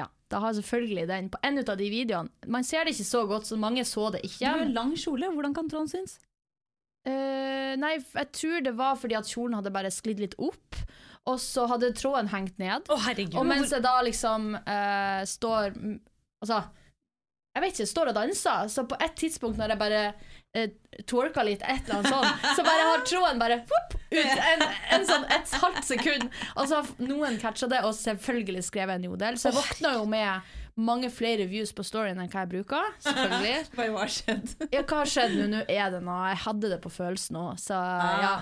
Ja, da har selvfølgelig den på en av de videoene Man ser det ikke så godt, så mange så det ikke. Du har lang kjole. Hvordan kan Trond synes? Uh, nei, jeg tror det var fordi at kjolen hadde bare sklidd litt opp, og så hadde tråden hengt ned. Herregud. Og mens jeg da liksom uh, står Altså, jeg vet ikke, står og danser, så på et tidspunkt når jeg bare uh, twerka litt, et eller annet sånt, så bare har tråden bare whoop, ut en, en sånn et halvt sekund. Og så har noen catcha det, og selvfølgelig skrevet en jodel. Så jeg våkna jo med mange flere views på storyen enn hva jeg bruker. Selvfølgelig. Hva har skjedd? Ja, hva har skjedd nå? Nå er det noe. Jeg hadde det på følelsen òg, så ja.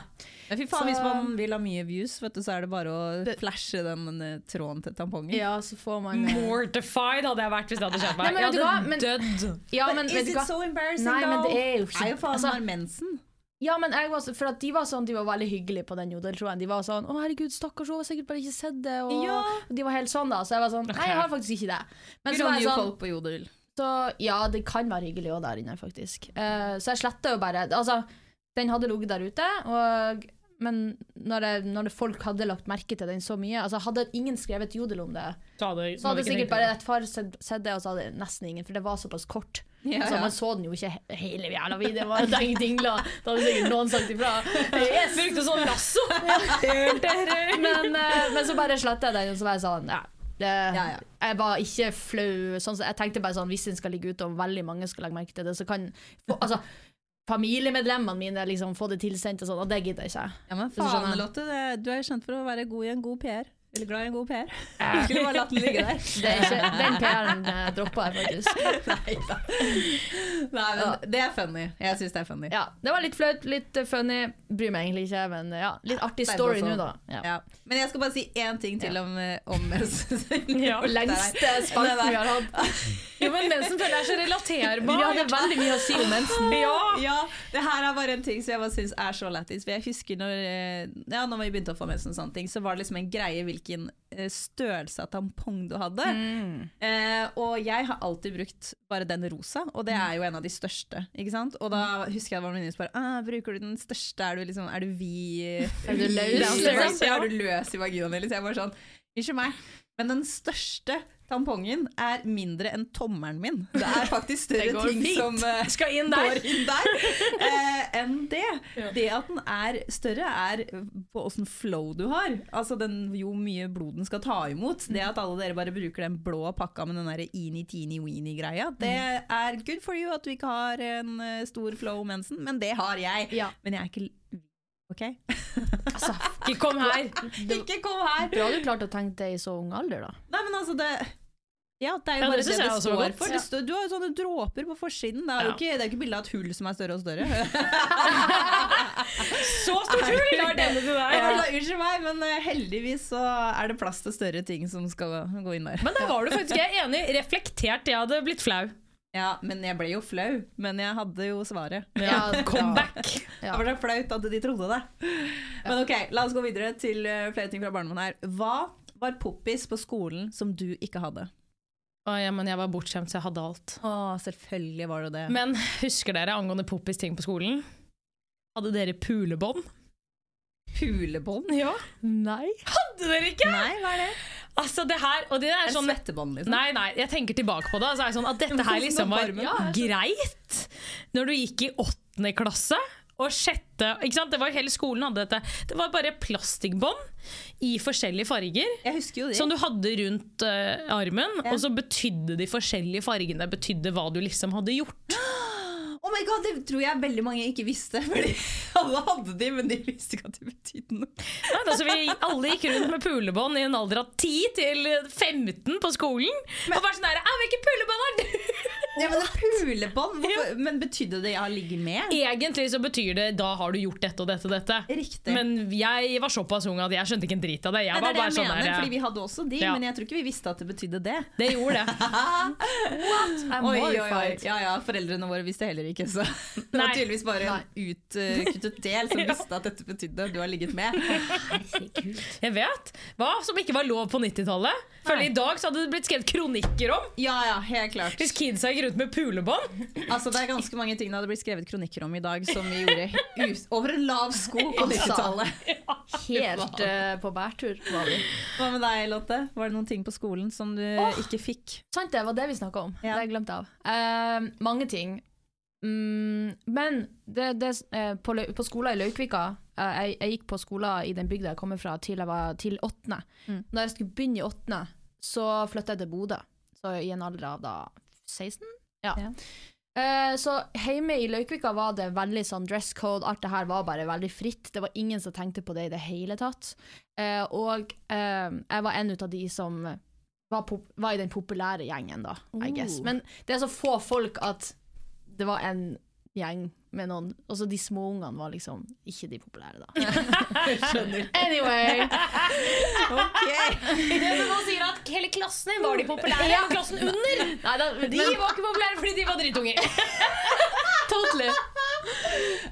Men fy faen, Så- Hvis man vil ha mye views, vet du, så er det bare å flashe den eh, tråden til tampongen. Ja, så får man eh, Mortified hadde jeg vært hvis det hadde skjedd meg. Nei, men jeg hadde dødd. Ja, men But is du it so embarrassing, Nei, men det er jo ikke Er jo faen altså, mensen. Ja, men jeg var så, for at de var sånn, de var veldig hyggelige på den jodeltråden. De var sånn 'Å, herregud, stakkars, hun har sikkert bare ikke sett det', og Ja. og de var helt sånn, da. Så jeg var sånn Nei, jeg har faktisk ikke det. Men så var jeg sånn folk på Jodel. så, Ja, det kan være hyggelig òg der inne, faktisk. Uh, så jeg sletta jo bare Altså, den hadde ligget der ute, og men når, jeg, når det folk hadde lagt merke til den så mye altså Hadde ingen skrevet jodel om det, Så hadde, så hadde sikkert bare et far sett, sett det, og så hadde nesten ingen, for det var såpass kort. Ja, Altså, ja. Man så den jo ikke hele jævla videoen, bare den dingla. Da hadde sikkert noen sagt ifra. Jeg Brukte sånn lasso! Men, eh, men så bare sletta jeg den, og så var jeg sånn ja. Det. Jeg var ikke flau. Sånn, så jeg tenkte bare sånn hvis den skal ligge ute, og veldig mange skal legge merke til det, så kan altså, familiemedlemmene mine liksom få det tilsendt, og sånn, og det gidder jeg ikke. Ja, men faen, Lotte, det- du er jo kjent for å være god i en god PR. Eller glad i en god PR. Du skulle bare latt den ligge der. Det er ikke, den PR-en uh, droppa jeg faktisk. Nei da. Nei, men det er funny. Jeg syns det er funny. Ja, Det var litt flaut, litt eh, funny. Bryr meg egentlig ikke, men ja, litt artig er story nå, da. Ja. Ja. Men jeg skal bare si én ting til Ja. om, eh, om Ja, Lengste spalten vi har hatt. Jo, men mensen føler jeg er så relaterbar. Vi det hadde veldig mye å si om mensen. Ja. Ja, det her er bare en ting som jeg bare syns er så lættis. Jeg husker når, eh, ja, når vi begynte å få mensen, og sånne ting, så var det liksom en greie hvilken eh, størrelse av tampong du hadde. Eh, og jeg har alltid brukt bare den rosa, og det er jo en av de største. Ikke sant? Og da husker jeg det var en venninne som bare ah, Bruker du den største? Er du, liksom, er du vi Er du løs, liksom? Er du løs i vaginaen? Så jeg bare sånn Unnskyld meg, men den største tampongen er mindre enn tommelen min. Det er faktisk større ting fint. som uh, Skal inn går inn der uh, enn det. Det at den er større, er på åssen flow du har. Altså den, Jo mye blod den skal ta imot. Det at alle dere bare bruker den blå pakka med den der eeny teeny weeny greia, det er good for you at du ikke har en eh, stor flow mensen, men det har jeg. Ja. Men jeg er ikke OK? Altså, Ikke kom her! Ikke kom her! Bra du klarte å tenke det i så ung alder, da. Nei, men altså, det ja, det er jo Ja, bare det det, det, står for. Det står, du har jo sånne dråper på forsiden. Det er jo Ja. ikke, det er ikke bilde av et hull som er større og større. Så stort hull! Klart denne du er! Ja. Unnskyld meg, men eh, heldigvis så er det plass til større ting som skal gå inn der. Men der var du faktisk jeg enig. Reflektert. Jeg hadde blitt flau. Ja, men jeg ble jo flau. Men jeg hadde jo svaret. Ja, Comeback. Det var så flaut at de trodde det. Men ok, la oss gå videre til eh, flere ting fra barndommen her. Hva var poppis på skolen som du ikke hadde? Ja, men jeg var bortskjemt, så jeg hadde alt. Å, selvfølgelig var det det. Men husker dere angående poppis ting på skolen? Hadde dere pulebånd? Pulebånd? Ja. Nei. Hadde dere ikke? Nei, hva er det? Altså, det her Og det er En sånn svettebånd, liksom? Nei, nei, jeg tenker tilbake på det. Altså, sånn at dette her liksom var ja, greit når du gikk i åttende klasse. Og sjette ikke sant? Det var Hele skolen hadde dette. Det var bare plastikkbånd i forskjellige farger. Jeg husker jo det. Som du hadde rundt eh, armen, og så betydde de forskjellige fargene betydde hva du liksom hadde gjort. Oh my god, Det tror jeg veldig mange ikke visste. Fordi alle hadde de, men de visste ikke at de betydde noe. Nei, altså, vi alle gikk rundt med pulebånd i en alder av 10 til 15 på skolen. og bare sånn her «Ah, Hvilke pulebånd har du? Ja, men pulebånd, Men betydde det jeg har ligget med? Egentlig så betyr det da har du gjort dette og dette og dette. Riktig. Men jeg var såpass ung at jeg skjønte ikke en drit av det. Jeg Nei, det var er det jeg sånn mener, der, fordi vi hadde også de, Ja. men jeg tror ikke vi visste at det betydde det. Det gjorde det. I'm Oi, oi, oi. Ja, ja, Foreldrene våre visste heller ikke, så det var tydeligvis bare en utkuttet del som visste at dette betydde du har ligget med. Jeg vet. Hva som ikke var lov på 90-tallet. Føler I dag så hadde det blitt skrevet kronikker om Ja, ja, helt klart. hvis kidsa gikk rundt med pulebånd. Altså, det er ganske mange ting det hadde blitt skrevet kronikker om i dag som vi gjorde us over en lav sko på Altså. 90-tallet. Helt uh, på bærtur var vi. Hva med deg, Lotte? Var det noen ting på skolen som du ikke fikk? Sant det, var det vi snakka om. Ja. Det har jeg glemt av. Uh, mange ting. Mm, men det, det, eh, på, på skolen i Laukvika jeg, jeg gikk på skolen i den bygda jeg kommer fra til jeg var til åttende. Mm. Da jeg skulle begynne i åttende, så flytta jeg til Bodø. Så i en alder av da 16? Ja. Ja. Eh, så hjemme i Laukvika var det veldig sånn dress code, alt det her var bare veldig fritt. Det var ingen som tenkte på det i det hele tatt. Eh, og eh, jeg var en ut av de som var, var i den populære gjengen, da, I guess. Oh. Men det er så få folk at det var en gjeng med noen Og så de småungene var liksom ikke de populære, da. Skjønner. Anyway. Det er når man sier at hele klassen din var de populære, Ja. og klassen under Nei, da, de men, var ikke populære fordi de var drittunger. totally.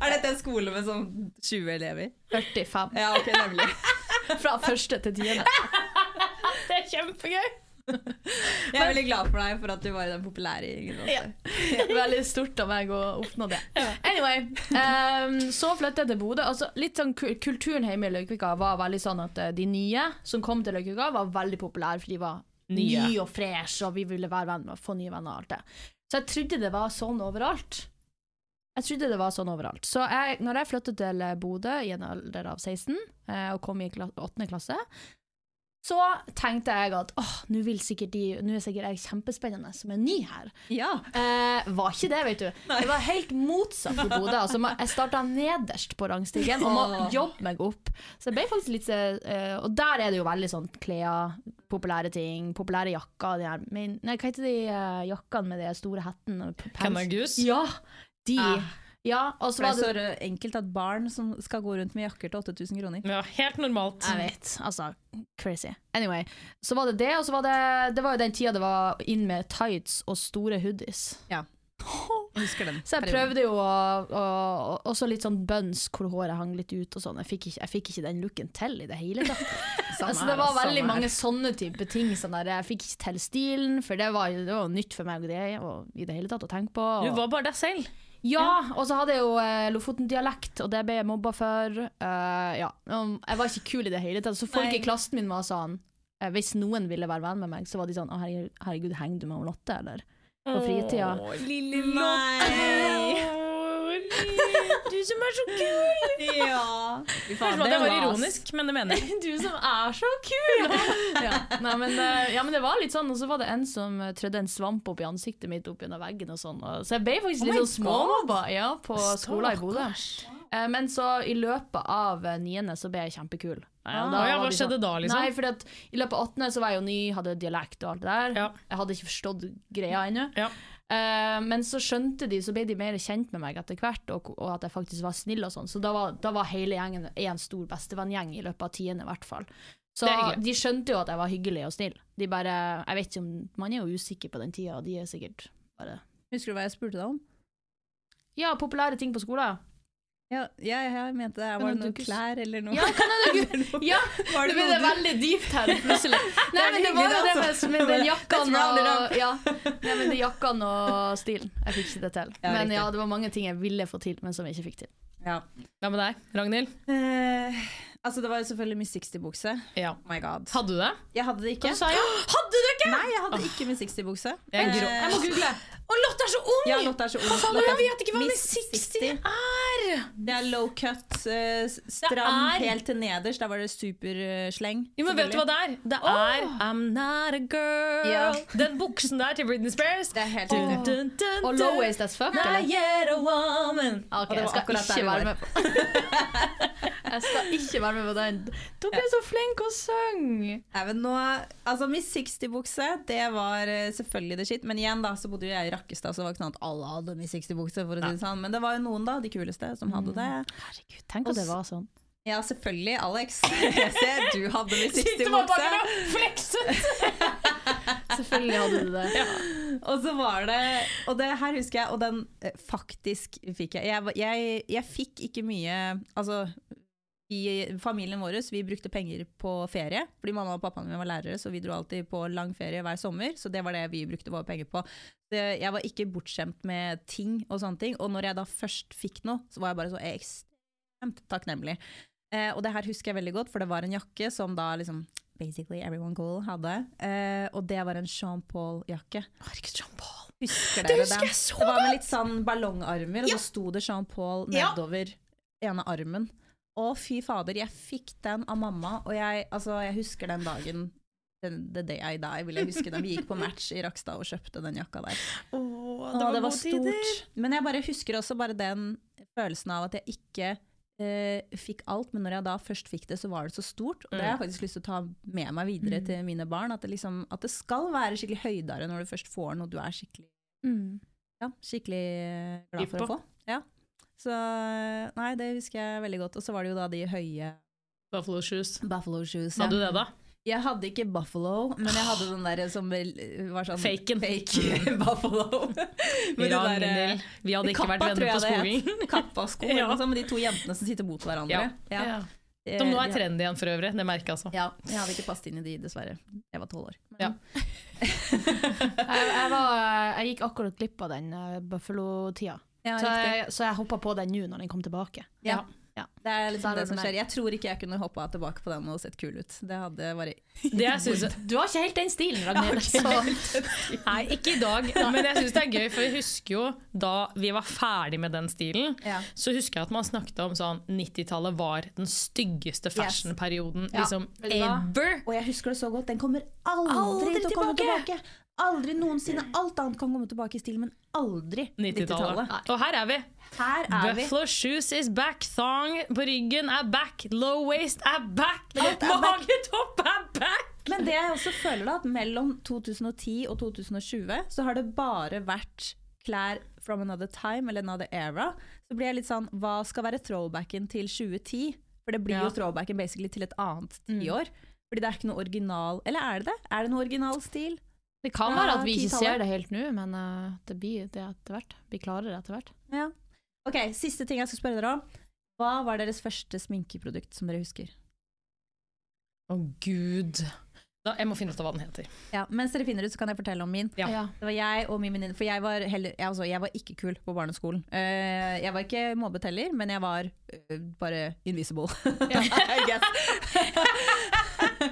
Er dette en skole med sånn 20 elever? 45. Ja, ok, nemlig. Fra første til tiende. Det er kjempegøy. Jeg er veldig glad for deg for at du var i den populære gjengen. Ja. Veldig stort av meg å oppnå det. Anyway, um, så flyttet jeg til Bodø. Altså, litt sånn Kulturen hjemme i Løkvika var veldig sånn at eh, de nye som kom til Løkvika, var veldig populære, for de var Nye. ny og fresh, og vi ville være venner få nye venner og alt det. Så jeg trodde det var sånn overalt. Jeg trodde det var sånn overalt. Så jeg, når jeg flyttet til Bodø i en alder av 16, eh, og kom i 8. klasse, så tenkte jeg at åh, nå er sikkert jeg kjempespennende som er ny her. Ja. Eh, var ikke det, vet du. Det var helt motsatt i Bodø. Altså, jeg starta nederst på rangstigen og må jobbe meg opp. Så jeg ble faktisk litt eh, Og der er det jo veldig sånn klær, populære ting, populære jakker. De her, men, nei, hva heter de eh, jakkene med de store hettene? P- pels? Ja, de. Ah. Ja, og så var det så enkelt at barn som skal gå rundt med jakker til 8000 kroner. Ja, helt normalt. Jeg vet, altså crazy. Anyway, så var det det, og så var det Det var jo den tida det var inn med tights og store hoodies. Ja. Jeg husker den. Så jeg prøvde jo å, å, å Også litt sånn buns hvor håret hang litt ut og sånn. Jeg jeg fikk ikke den looken til i det hele tatt. Altså, det var veldig her. mange sånne type ting. Sånn der, jeg fikk ikke til stilen, for det var, det var nytt for meg og det, og, i det hele tatt å tenke på. Du var bare deg selv. Ja, og så hadde jeg jo eh, Lofoten-dialekt, og det ble jeg mobba for. Eh, ja. Um, Jeg var ikke kul i det hele tatt. Så folk Nei. i klassen min var sånn eh, Hvis noen ville være venn med meg, så var de sånn Å, herregud, herregud henger du med Lotte, eller? På fritida. Lille meg! Lotte. Du som er så kul! Ja. Faen, det, var det var ironisk, men det mener jeg. Du som er så kul! ja. Nei, men, ja, men det var litt sånn, og så var det en som eh, trødde en svamp opp i ansiktet mitt opp gjennom veggen og sånn. Og, så jeg ble faktisk Oh litt sånn småmobba ja, på skolen i Bodø. Eh, Men så i løpet av eh, niende så ble jeg kjempekul. Ja, Ah, ja, hva det skjedde da, liksom? Nei, fordi at i løpet av åttende så var jeg jo ny, hadde dialekt og alt det der. Ja. Jeg hadde ikke forstått greia ennå. Ja. Eh, men så skjønte de, så ble de mer kjent med meg etter hvert, og, og at jeg faktisk var snill og sånn. Så da var, da var hele gjengen en stor bestevenn-gjeng i løpet av tiende, i hvert fall. Så de skjønte jo at jeg var hyggelig og snill. De bare Jeg vet ikke om Man er jo usikker på den tida, og de er sikkert bare Husker du hva jeg spurte deg om? Ja, populære ting på skolen. Ja, ja, jeg mente det. Var det noen klær eller noe? Ja, jeg Ja, Var det det ble veldig dypt her plutselig. Nei, men det var jo det med, altså. med den it og ja. Jakkene og stilen. Jeg fikk ikke det til. Men ja, det var mange ting jeg ville få til, men som jeg ikke fikk til. Ja. Hva med deg, Ragnhild? Eh, altså, det var jo selvfølgelig Miss 60-bukse. Ja. Oh my god. Hadde du det? Jeg hadde det ikke. Sa jeg? Hadde du ikke?! Nei, jeg hadde ikke Miss 60-bukse. Jeg. Eh, jeg må google. Å, Lotte er så ung! Ja, Lotte er så ung. Hva faen, Jeg vet ikke hva Miss Miss 60 er! Det er low cut, eh, stram helt til nederst. Der var det supersleng. Jo, men vet du hva det er? Det er I'm not a girl. Ja. Den buksen der til Britney Spears. Det er helt Dun, dun, dun, Og low waist as fuck, eller? yet a woman. Ok, Og det jeg skal ikke være med på Jeg skal ikke være med på den. Dere er så flinke å synge! Nei, altså Miss 60-bukse, det var eh, selvfølgelig det shit. Men igjen da, så bodde jo jeg i Rakkestad, så det var ikke sånn at alle hadde Miss 60-bukse. for å si det sånn. Men det var jo noen, da, de kuleste, som hadde det. Herregud, tenk at det var sånn. Ja, selvfølgelig. Alex, jeg ser du hadde Miss Sitter bare bak 60-bukse. og flekset. Selvfølgelig hadde du det. Og så var det Og det her husker jeg, og den eh, faktisk fikk jeg. Jeg, jeg. jeg fikk ikke mye Altså, i familien vår vi brukte penger på ferie, fordi mamma og pappaen min var lærere, så vi dro alltid på lang ferie hver sommer. Så det var det vi brukte våre penger på. Jeg var ikke bortskjemt med ting og sånne ting. Og når jeg da først fikk noe, så var jeg bare så ekstremt takknemlig. Eh, og det her husker jeg veldig godt, for det var en jakke som da liksom Basically everyone cool hadde. Eh, og det var en Jean Paul-jakke. Herregud, Jean Paul. Husker Det husker jeg så det var med litt sånn ballongarmer, og så sto det Jean Paul Ja. nedover ene armen. Å, fy fader, jeg fikk den av mamma, og jeg, altså, jeg husker den dagen The day I die, vil jeg huske da Vi gikk på match i Rakstad og kjøpte den jakka der. Åh, det var, det var stort. tider. Men jeg bare husker også bare den følelsen av at jeg ikke eh, fikk alt, men når jeg da først fikk det, så var det så stort. Og det har jeg faktisk lyst til å ta med meg videre til mine barn. At det, liksom, at det skal være skikkelig høydere når du først får noe du er skikkelig, Mm. ja, skikkelig glad for å få. Ja. Så nei, det husker jeg veldig godt. Og så var det jo da de høye Buffalo shoes. Buffalo shoes. Hadde du det, da? Jeg hadde ikke Buffalo, men jeg hadde den der som var sånn Faken. fake Buffalo. Med de der, Vi hadde ikke Kappa, vært venner på skolen. Kappa-sko, Ja. liksom, med de to jentene som sitter mot hverandre. Ja. Ja. Eh, Som nå er trendy igjen for øvrig. Det merker jeg altså. Ja, jeg hadde ikke passet inn i de, dessverre. Jeg var tolv år. Ja. Jeg, jeg, var, jeg gikk akkurat glipp av den uh, Buffalo-tida. Ja, så, jeg, så jeg hoppa på den nå når den kom tilbake. Ja. Ja. Det er liksom det det som er- skjer. Jeg tror ikke jeg kunne hoppa tilbake på den og sett kul ut. Det hadde bare Det jeg synes, Du har ikke helt den stilen, Ragnhild. Okay. nei, ikke i dag, men jeg syns det er gøy, for jeg husker jo da vi var ferdig med den stilen, Ja. så husker jeg at man snakket om sånn 90-tallet var den styggeste fashionperioden Ja, liksom ever. Og jeg husker det så godt. Den kommer aldri, Aldri til å komme tilbake. Aldri noensinne. Alt annet kan komme tilbake i stil, men aldri 90-tallet. 90-tallet. Og her er vi. Her er vi. Buffalo shoes is back, thong på ryggen er back, low waist er back, magetopp er back! Men det jeg også føler da, at mellom 2010 og 2020 så har det bare vært klær from another time eller another era. Så blir jeg litt sånn, hva skal være throwbacken til 2010? For det blir Ja. jo throwbacken basically til et annet tiår. Fordi det er ikke noe original Eller er det det? Er det noe original stil? Det kan være at vi ikke ser det helt nå, men eh, det blir det etter hvert. Vi klarer det etter hvert. Ja. Ok, siste ting jeg skal spørre dere om. Hva var deres første sminkeprodukt som dere husker? Å gud. Da, jeg må finne ut av hva den heter. Ja, Mens dere finner ut, så kan jeg fortelle om min. Ja. Det var jeg og min venninne, for jeg var, heller, jeg, altså, jeg var ikke kul på barneskolen. Uh, jeg var ikke mobbet heller, men jeg var uh, bare invisible. Guess.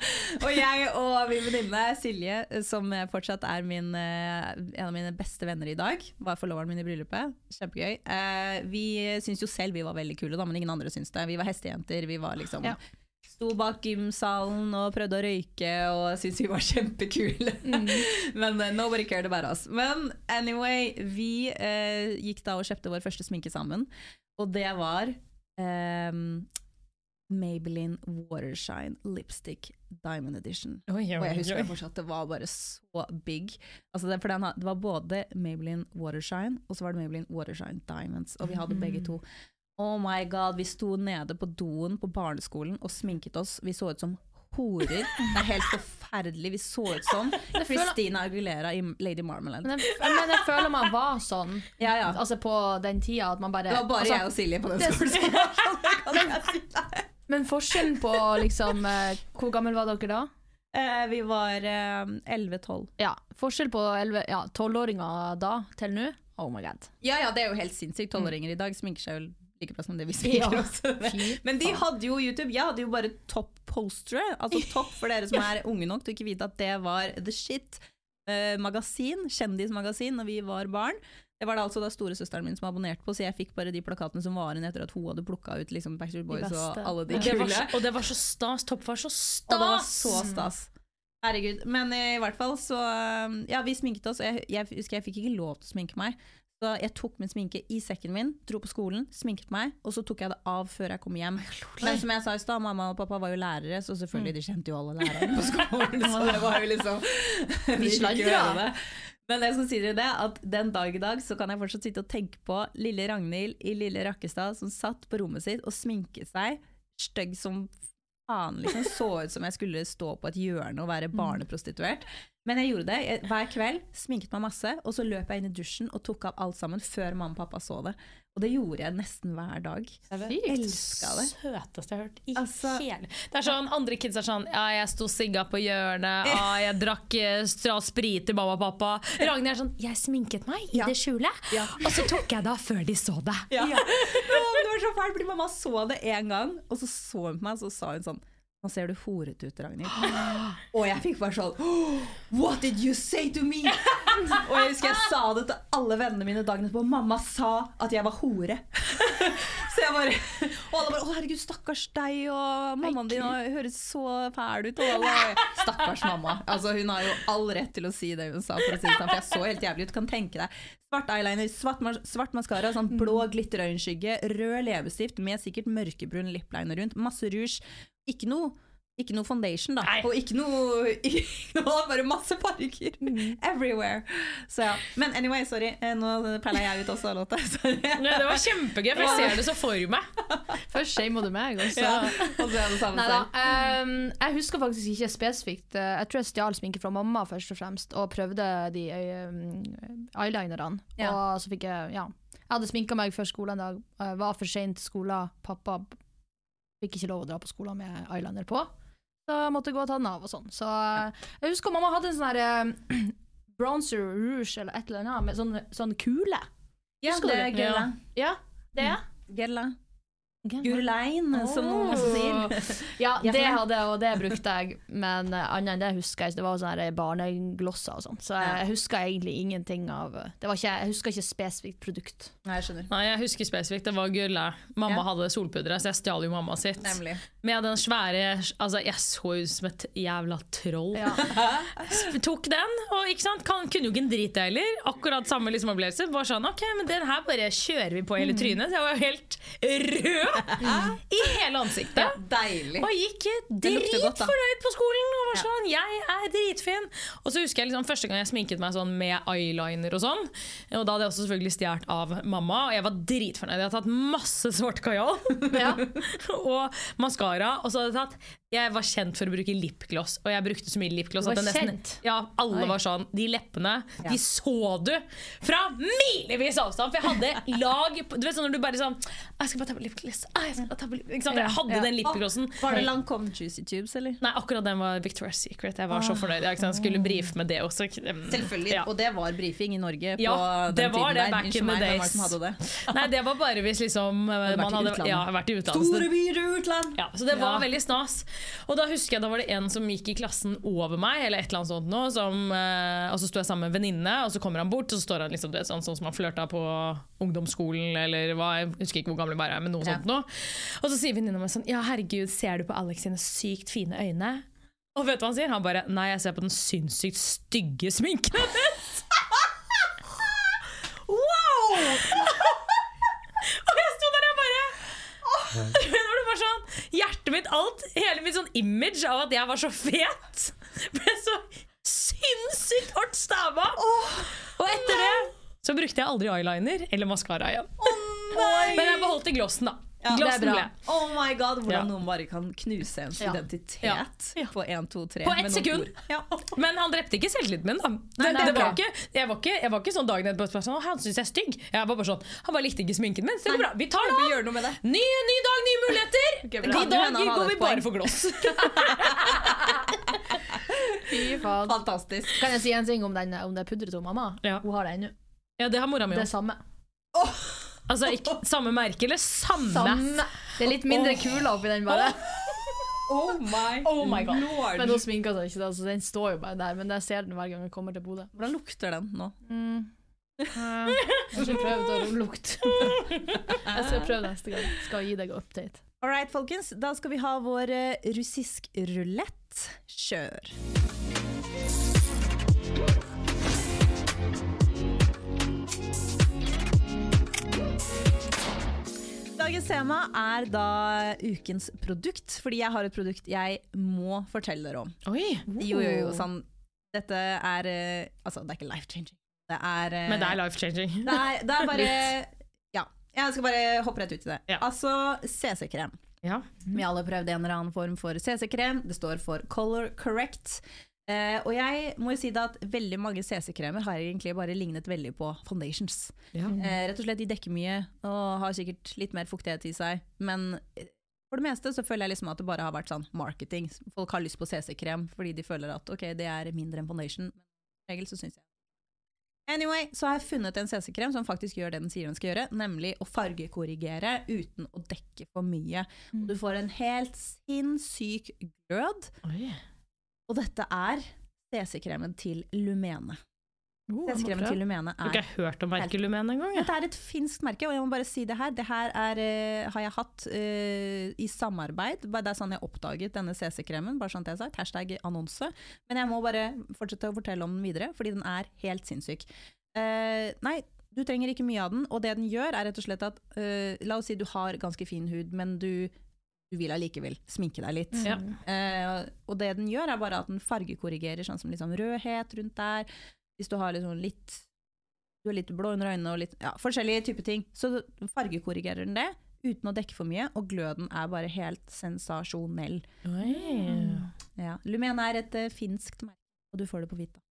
og jeg og min venninne Silje, som fortsatt er min, eh, en av mine beste venner i dag, var forloveren min i bryllupet. Kjempegøy. Eh, vi syntes jo selv vi var veldig kule, da, men ingen andre syntes det. Vi var hestejenter. Vi var liksom Ja. Sto bak gymsalen og prøvde å røyke og syntes vi var kjempekule. Men eh, nobody cared about us. Men anyway, vi eh, gikk da og kjøpte vår første sminke sammen. Og det var ehm, Maybelline Watershine Lipstick Diamond Edition. Oi, oi, Og jeg husker oi. det fortsatt, det var bare så big. Altså det, for det var både Maybelline Watershine, og så var det Maybelline Watershine Diamonds, og vi hadde begge to. Oh my god, vi sto nede på doen på barneskolen og sminket oss. Vi så ut som horer. Det er helt forferdelig. Vi så ut som Christina Aguilera i Lady Marmalade. Men jeg, men jeg føler man var sånn Ja, ja. altså på den tida at man bare Det var bare altså, jeg og Silje på den det- skolen. Men forskjellen på liksom eh, Hvor gammel var dere da? Eh, vi var eh, 11-12. Ja, Forskjell på 11 ja, 12-åringer da til nå? Oh my god. Ja, ja, det er jo helt sinnssykt. Tolvåringer i dag sminker seg jo like bra som det vi sminker Ja, oss. Men de hadde jo YouTube. Jeg hadde jo bare topp postere. Altså topp for dere som er unge nok til å ikke vite at det var the shit. eh, magasin, kjendismagasin, når vi var barn. Det var det altså da storesøsteren min som abonnerte på, så jeg fikk bare de plakatene som var igjen etter at hun hadde plukka ut liksom Backstreet Boys og alle de kule. så, og det var så stas. Topp var så stas! Og det var så stas. Herregud. Men i hvert fall så um, Ja, vi sminket oss, og jeg, jeg husker jeg fikk ikke lov til å sminke meg. Så jeg tok min sminke i sekken min, dro på skolen, sminket meg, og så tok jeg det av før jeg kom hjem. Men som jeg sa i stad, mamma og pappa var jo lærere, så selvfølgelig, de kjente jo alle lærerne på skolen. Så det var jo liksom De fikk Men jeg skal si dere det, at den dag i dag så kan jeg fortsatt sitte og tenke på lille Ragnhild i lille Rakkestad som satt på rommet sitt og sminket seg, stygg som faen, liksom. Så ut som jeg skulle stå på et hjørne og være barneprostituert. Men jeg gjorde det jeg, hver kveld, sminket meg masse, og så løp jeg inn i dusjen og tok av alt sammen før mamma og pappa så det. Og det gjorde jeg nesten hver dag. Jeg elska det. søteste jeg har hørt i Altså- hele Det er sånn, Andre kids er sånn Ja, jeg sto sigga på hjørnet, Ja, jeg drakk eh, sprit til mamma og pappa. Ragnhild er sånn Jeg sminket meg i Ja. det skjulet, Ja. og så tok jeg det av før de så det. Ja. Ja, det var så fælt, fordi mamma så det en gang, og så så hun på meg, og så sa hun sånn nå ser du horete ut, Ragnhild. Og jeg fikk bare sånn What did you say to me? Og jeg husker jeg sa det til alle vennene mine dagen etterpå. Mamma sa at jeg var hore. Så jeg bare Og alle bare Å, herregud, stakkars deg, og mammaen din har- høres så fæl ut. Og alle, stakkars mamma. Altså, hun har jo all rett til å si det hun sa, for å si det sånn, for jeg så helt jævlig ut. Kan tenke deg. Svart eyeliner, svart, svart maskara, sånn blå glitterøyenskygge, rød leppestift med sikkert mørkebrun lippliner rundt, masse rouge. Ikke noe ikke noe foundation, da. Nei. Og ikke noe, ikke noe Bare masse farger. Everywhere. Så ja. Men anyway, sorry. Eh, Nå peila jeg ut også. Sorry. Nei, det var kjempegøy, for jeg ser det så for meg. Først shama du meg, og så Ja. Og så er det samme Neida, ehm, jeg husker faktisk ikke spesifikt. eh, Jeg tror jeg stjal sminke fra mamma først og fremst, og prøvde de um, eyelinerne. Ja. Og så fikk jeg Ja. Jeg hadde sminka meg før skolen en dag, eh, var for sein til skolen. Pappa fikk ikke lov å dra på skolen med eyeliner på, så jeg måtte gå og ta den av og sånn. Så jeg husker mamma hadde en sånn her eh, bronzer rouge eller et eller annet med sånn, sånn kule. Ja, husker det er det? Gella. Ja, det er Gella. Gurlein, som noen sier. Ja, det hadde jeg, og det brukte jeg, men eh, annet enn det husker jeg ikke. Det var sånne barneglosser og sånn, så jeg, husker egentlig ingenting av det var ikke, Jeg husker ikke spesifikt produkt. Nei, jeg skjønner. Nei, jeg husker spesifikt, det var Gulle. Mamma Ja. hadde solpudre, så jeg stjal jo mamma sitt. Nemlig. Med den svære Altså, jeg så ut som et jævla troll. Ja. Tok den, og ikke sant? Kan, kunne jo ikke en drit jeg heller. Akkurat samme liksom opplevelse. Bare sånn, ok, men den her bare kjører vi på hele trynet. Så jeg var jo helt rød i hele ansiktet. Deilig. Og gikk dritfornøyd på skolen og var sånn Jeg er dritfin! Og så husker jeg liksom første gang jeg sminket meg sånn med eyeliner og sånn. Og da hadde jeg også selvfølgelig stjålet av mamma, og jeg var dritfornøyd. Jeg hadde tatt masse svart kajal og maskara. Og så hadde jeg tatt Jeg var kjent for å bruke lipgloss, og jeg brukte så mye lipgloss at nesten? Ja, alle Oi. var sånn De leppene, de så du fra milevis avstand! For jeg hadde lag på- Du vet sånn når du bare sånn Jeg skal bare ta på lipgloss. Jeg skal bare ta på lip? Jeg hadde Ja. den lipglossen. Var det Lancome Juicy Tubes, eller? Nei, akkurat den var Victoria's Secret. Jeg var så fornøyd. Jeg skulle brife med det også. Mm, Selvfølgelig. Ja. Og det var brifing i Norge på Ja, det den var tiden det der. back Unnskyld in the meg, hvem var det days. som hadde det? Nei, det var bare hvis liksom hadde vært man i hadde utlandet. ja, vært i utlandet. Store byer i utland! Ja, så det var veldig stas. Og da husker jeg da var det en som gikk i klassen over meg, eller et eller annet sånt nå, som, eh, og så sto jeg sammen med en venninne, og så kommer han bort, og så står han liksom, du vet, sånn, sånn som han flørta på ungdomsskolen, eller hva, jeg husker ikke hvor gammel jeg bare er, men noe Ja. sånt nå. Og så sier venninna mi sånn, ja herregud, ser du på Alex sine sykt fine øyne? Og vet du hva han sier? Han bare, nei, jeg ser på den sinnssykt stygge sminken hennes. wow! og jeg sto der og bare mitt sånn image av at jeg var så fet, ble så sinnssykt hardt stabba. Og etter det så brukte jeg aldri eyeliner eller maskara igjen. Men jeg beholdt glossen, da. Ja, det er bra. Oh my god, Hvordan Ja. noen bare kan knuse ens Ja. identitet Ja. på 1, 2, 3 På ett sekund. Ja. Men han drepte ikke selvtilliten min. da det, Nei, det, det er var ikke, jeg, var ikke, jeg var ikke sånn dagen etterpå sånn, Han syns jeg er stygg. Jeg var bare sånn, Han bare likte ikke sminken min. Så det går bra. Vi tar det av. gjør noe med det. Ny, ny dag, nye muligheter. Okay, I dag går vi bare for gloss. Fy faen. Fantastisk. Kan jeg si en ting om, den, om det pudderet til mamma? Ja. Hun har det ennå. Ja, det har mora mi Det òg. samme. Altså, ikke samme merke, eller samme? samme. Det er litt mindre kuler oppi den, bare. Oh my, Oh my God. lord. Men hun sminker seg ikke, da, så den står jo bare der. Men jeg ser den hver gang jeg kommer til Bodø. Hvordan lukter den nå? Mm. Jeg har ikke prøvd å lukte. Jeg skal prøve neste gang. Skal gi deg update. All right, folkens. Da skal vi ha vår eh, russisk rulett. Kjør. Dagens tema er da ukens produkt, fordi jeg har et produkt jeg må fortelle dere om. Oi, Jo, jo, jo, sånn Dette er eh, Altså, det er ikke life changing. Det er eh, Men det er life changing. det er, det er bare Ja. Jeg skal bare hoppe rett ut i det. Ja. Altså, CC-krem. Ja. Vi har alle prøvd en eller annen form for CC-krem. Det står for Color Correct. Eh, og jeg må jo si det at veldig mange CC-kremer har egentlig bare lignet veldig på foundations. Ja. Uh, rett og slett, De dekker mye og har sikkert litt mer fuktighet i seg. Men eh, for det meste så føler jeg liksom at det bare har vært sånn marketing. Folk har lyst på CC-krem fordi de føler at ok, det er mindre enn foundation. Men som regel så synes jeg Anyway, så har jeg funnet en CC-krem som faktisk gjør det den sier den skal gjøre, nemlig å fargekorrigere uten å dekke for mye. Og du får en helt sinnssyk glød, Oi. Og dette er CC-kremen til Lumene. Oh, CC-kremen til Lumene er Du Har ikke hørt om merket Lumene engang. Ja. dette er et finsk merke, og jeg må bare si det her. Det her er, uh, har jeg hatt uh, i samarbeid. Det er sånn jeg oppdaget denne CC-kremen. bare sånn jeg har sagt, Hashtag annonse. Men jeg må bare fortsette å fortelle om den videre, fordi den er helt sinnssyk. Uh, nei, du trenger ikke mye av den, og det den gjør er rett og slett at La oss si du har ganske fin hud, men du, du vil allikevel sminke deg litt. Ja. Eh, og det den gjør, er bare at den fargekorrigerer sånn som sånn rødhet rundt der. Hvis du har liksom litt Du er litt blå under øynene og litt ja, forskjellige typer ting. Så fargekorrigerer den det uten å dekke for mye, og gløden er bare helt sensasjonell. Oi. Ja. Lumen er et uh, finskt merke, og du får det på Vita.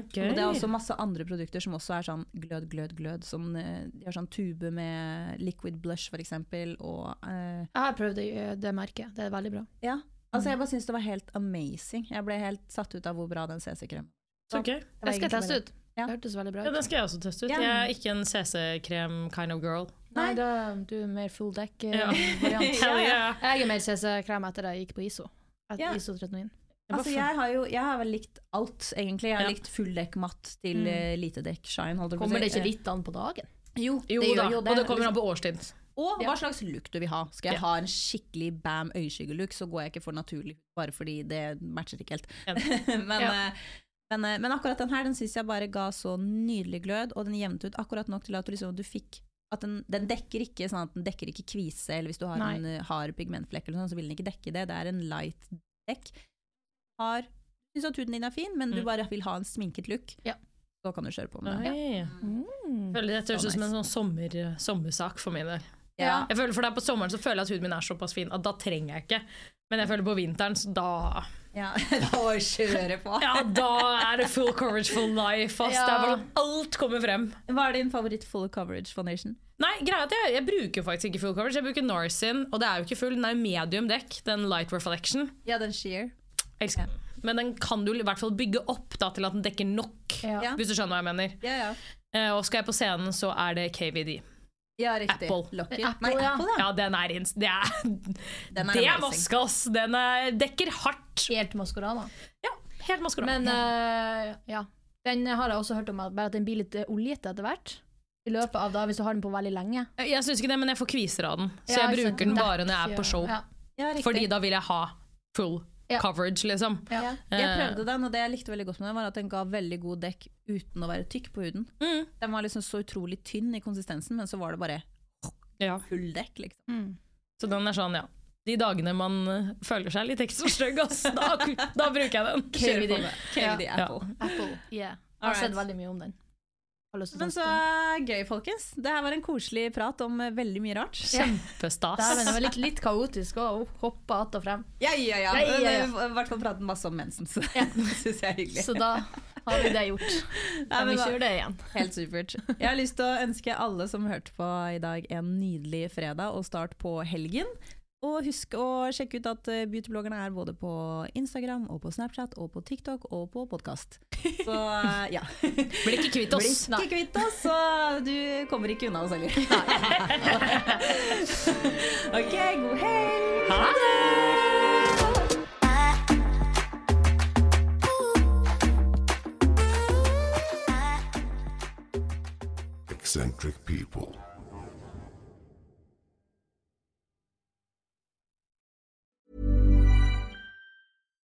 Ok. Og det er også masse andre produkter som også er sånn glød, glød, glød. Som, eh, de har sånn tube med liquid blush, eksempel, og uh, Jeg har prøvd det, det merket. Det er veldig bra. Ja. Altså, jeg bare syns det var helt amazing. Jeg ble helt satt ut av hvor bra den CC-kremen gøy. Det skal jeg teste ut. Ja. Det hørtes veldig bra ut. Ja, den skal jeg også teste ut. Ja. Jeg er ikke en CC-krem kind of girl. Nei, da, du er mer full Ja. deck-variant. Ja. yeah. Jeg er mer CC-krem etter jeg gikk på ISO. Etter Ja. ISO 39. Altså, jeg har jo jeg har vel likt alt, egentlig. Jeg har Ja. likt full dekk matt til uh, lite dekk shine. Kommer det ikke litt an på dagen? Jo, Jo, det da, jo det. og det kommer liksom. an på årstid. Og hva slags look du vil ha. Skal jeg Ja. ha en skikkelig bam øyeskyggelook, så går jeg ikke for naturlig bare fordi det matcher ikke helt. men, Ja. eh, men, eh, men akkurat den her den syns jeg bare ga så nydelig glød, og den jevnet ut akkurat nok til at du, liksom, du fikk at den, den dekker ikke sånn at den dekker ikke kvise, eller hvis du har Nei. en eh, hard pigmentflekk, eller sånn, så vil den ikke dekke det. Det er en light dekk. Har, syns at huden din er fin, men du Mm. bare vil ha en sminket look, Ja. så kan du kjøre på med det. Ja. Mm. Føler Dette høres ut som en sånn sommer, sommersak for min del. Ja. Jeg føler For det er på sommeren så føler jeg at huden min er såpass fin at da trenger jeg ikke. Men jeg føler på vinteren, så da Ja, da kjøre på. Ja, da er det full coverage for life. Ass. Ja. Det er bare sånn, Alt kommer frem. Hva er din favoritt full coverage foundation? Nei, greia at jeg, jeg bruker faktisk ikke full coverage. Jeg bruker Norsin, og det er jo ikke full, den er jo medium dekk. Den light reflection. Ja, den sheer. Elsker den. Men den kan du i hvert fall bygge opp da, til at den dekker nok. Ja. Hvis du skjønner hva jeg mener. Ja, ja. Uh, og skal jeg på scenen, så er det KVD. Ja, riktig. Apple. Apple, Nei, ja. Apple, ja. Ja, den er, ins- det er, Den er det er maska, ass. Den er, dekker hardt. Helt Maskorama. Ja, helt maskorama. Men uh, ja. Den har jeg også hørt om, bare at den blir litt eh, oljete etter hvert. I løpet av da, hvis du har den på veldig lenge. Jeg syns ikke det, men jeg får kviser av den. Så Ja, jeg bruker den bare når jeg er på show. Ja. Ja. Fordi da vil jeg ha full Ja. coverage, liksom. ja. Jeg Eh. prøvde den, og det jeg likte veldig godt med den, var at den ga veldig god dekk uten å være tykk på huden. Mm. Den var liksom så utrolig tynn i konsistensen, men så var det bare Ja. full dekk, liksom. Mm. Så den er sånn, ja. De dagene man eh, føler seg litt ekstra stygg, da, da bruker jeg den. KVD. KVD Ja. Apple. Apple. Yeah. Jeg har sett veldig mye om den. Har lyst til å Men så gøy, folkens. Det her var en koselig prat om eh, veldig mye rart. Kjempestas. Ja. det var litt, litt kaotisk å hoppe att og frem. Ja, ja, ja. Ja, ja, ja. Hvert fall pratet masse om mensen, så det syns jeg er hyggelig. Så da har vi det gjort. Ja, Kan men vi kjøre det igjen? Helt supert. Jeg har lyst til å ønske alle som hørte på i dag en nydelig fredag og start på helgen. Og husk å sjekke ut at eh, beautybloggerne er både på Instagram og på Snapchat og på TikTok og på podkast. Så eh, ja. Blir ikke kvitt oss. oss. ikke kvitt oss, så du kommer ikke unna oss heller. ok, god helg! Ha det! eccentric people.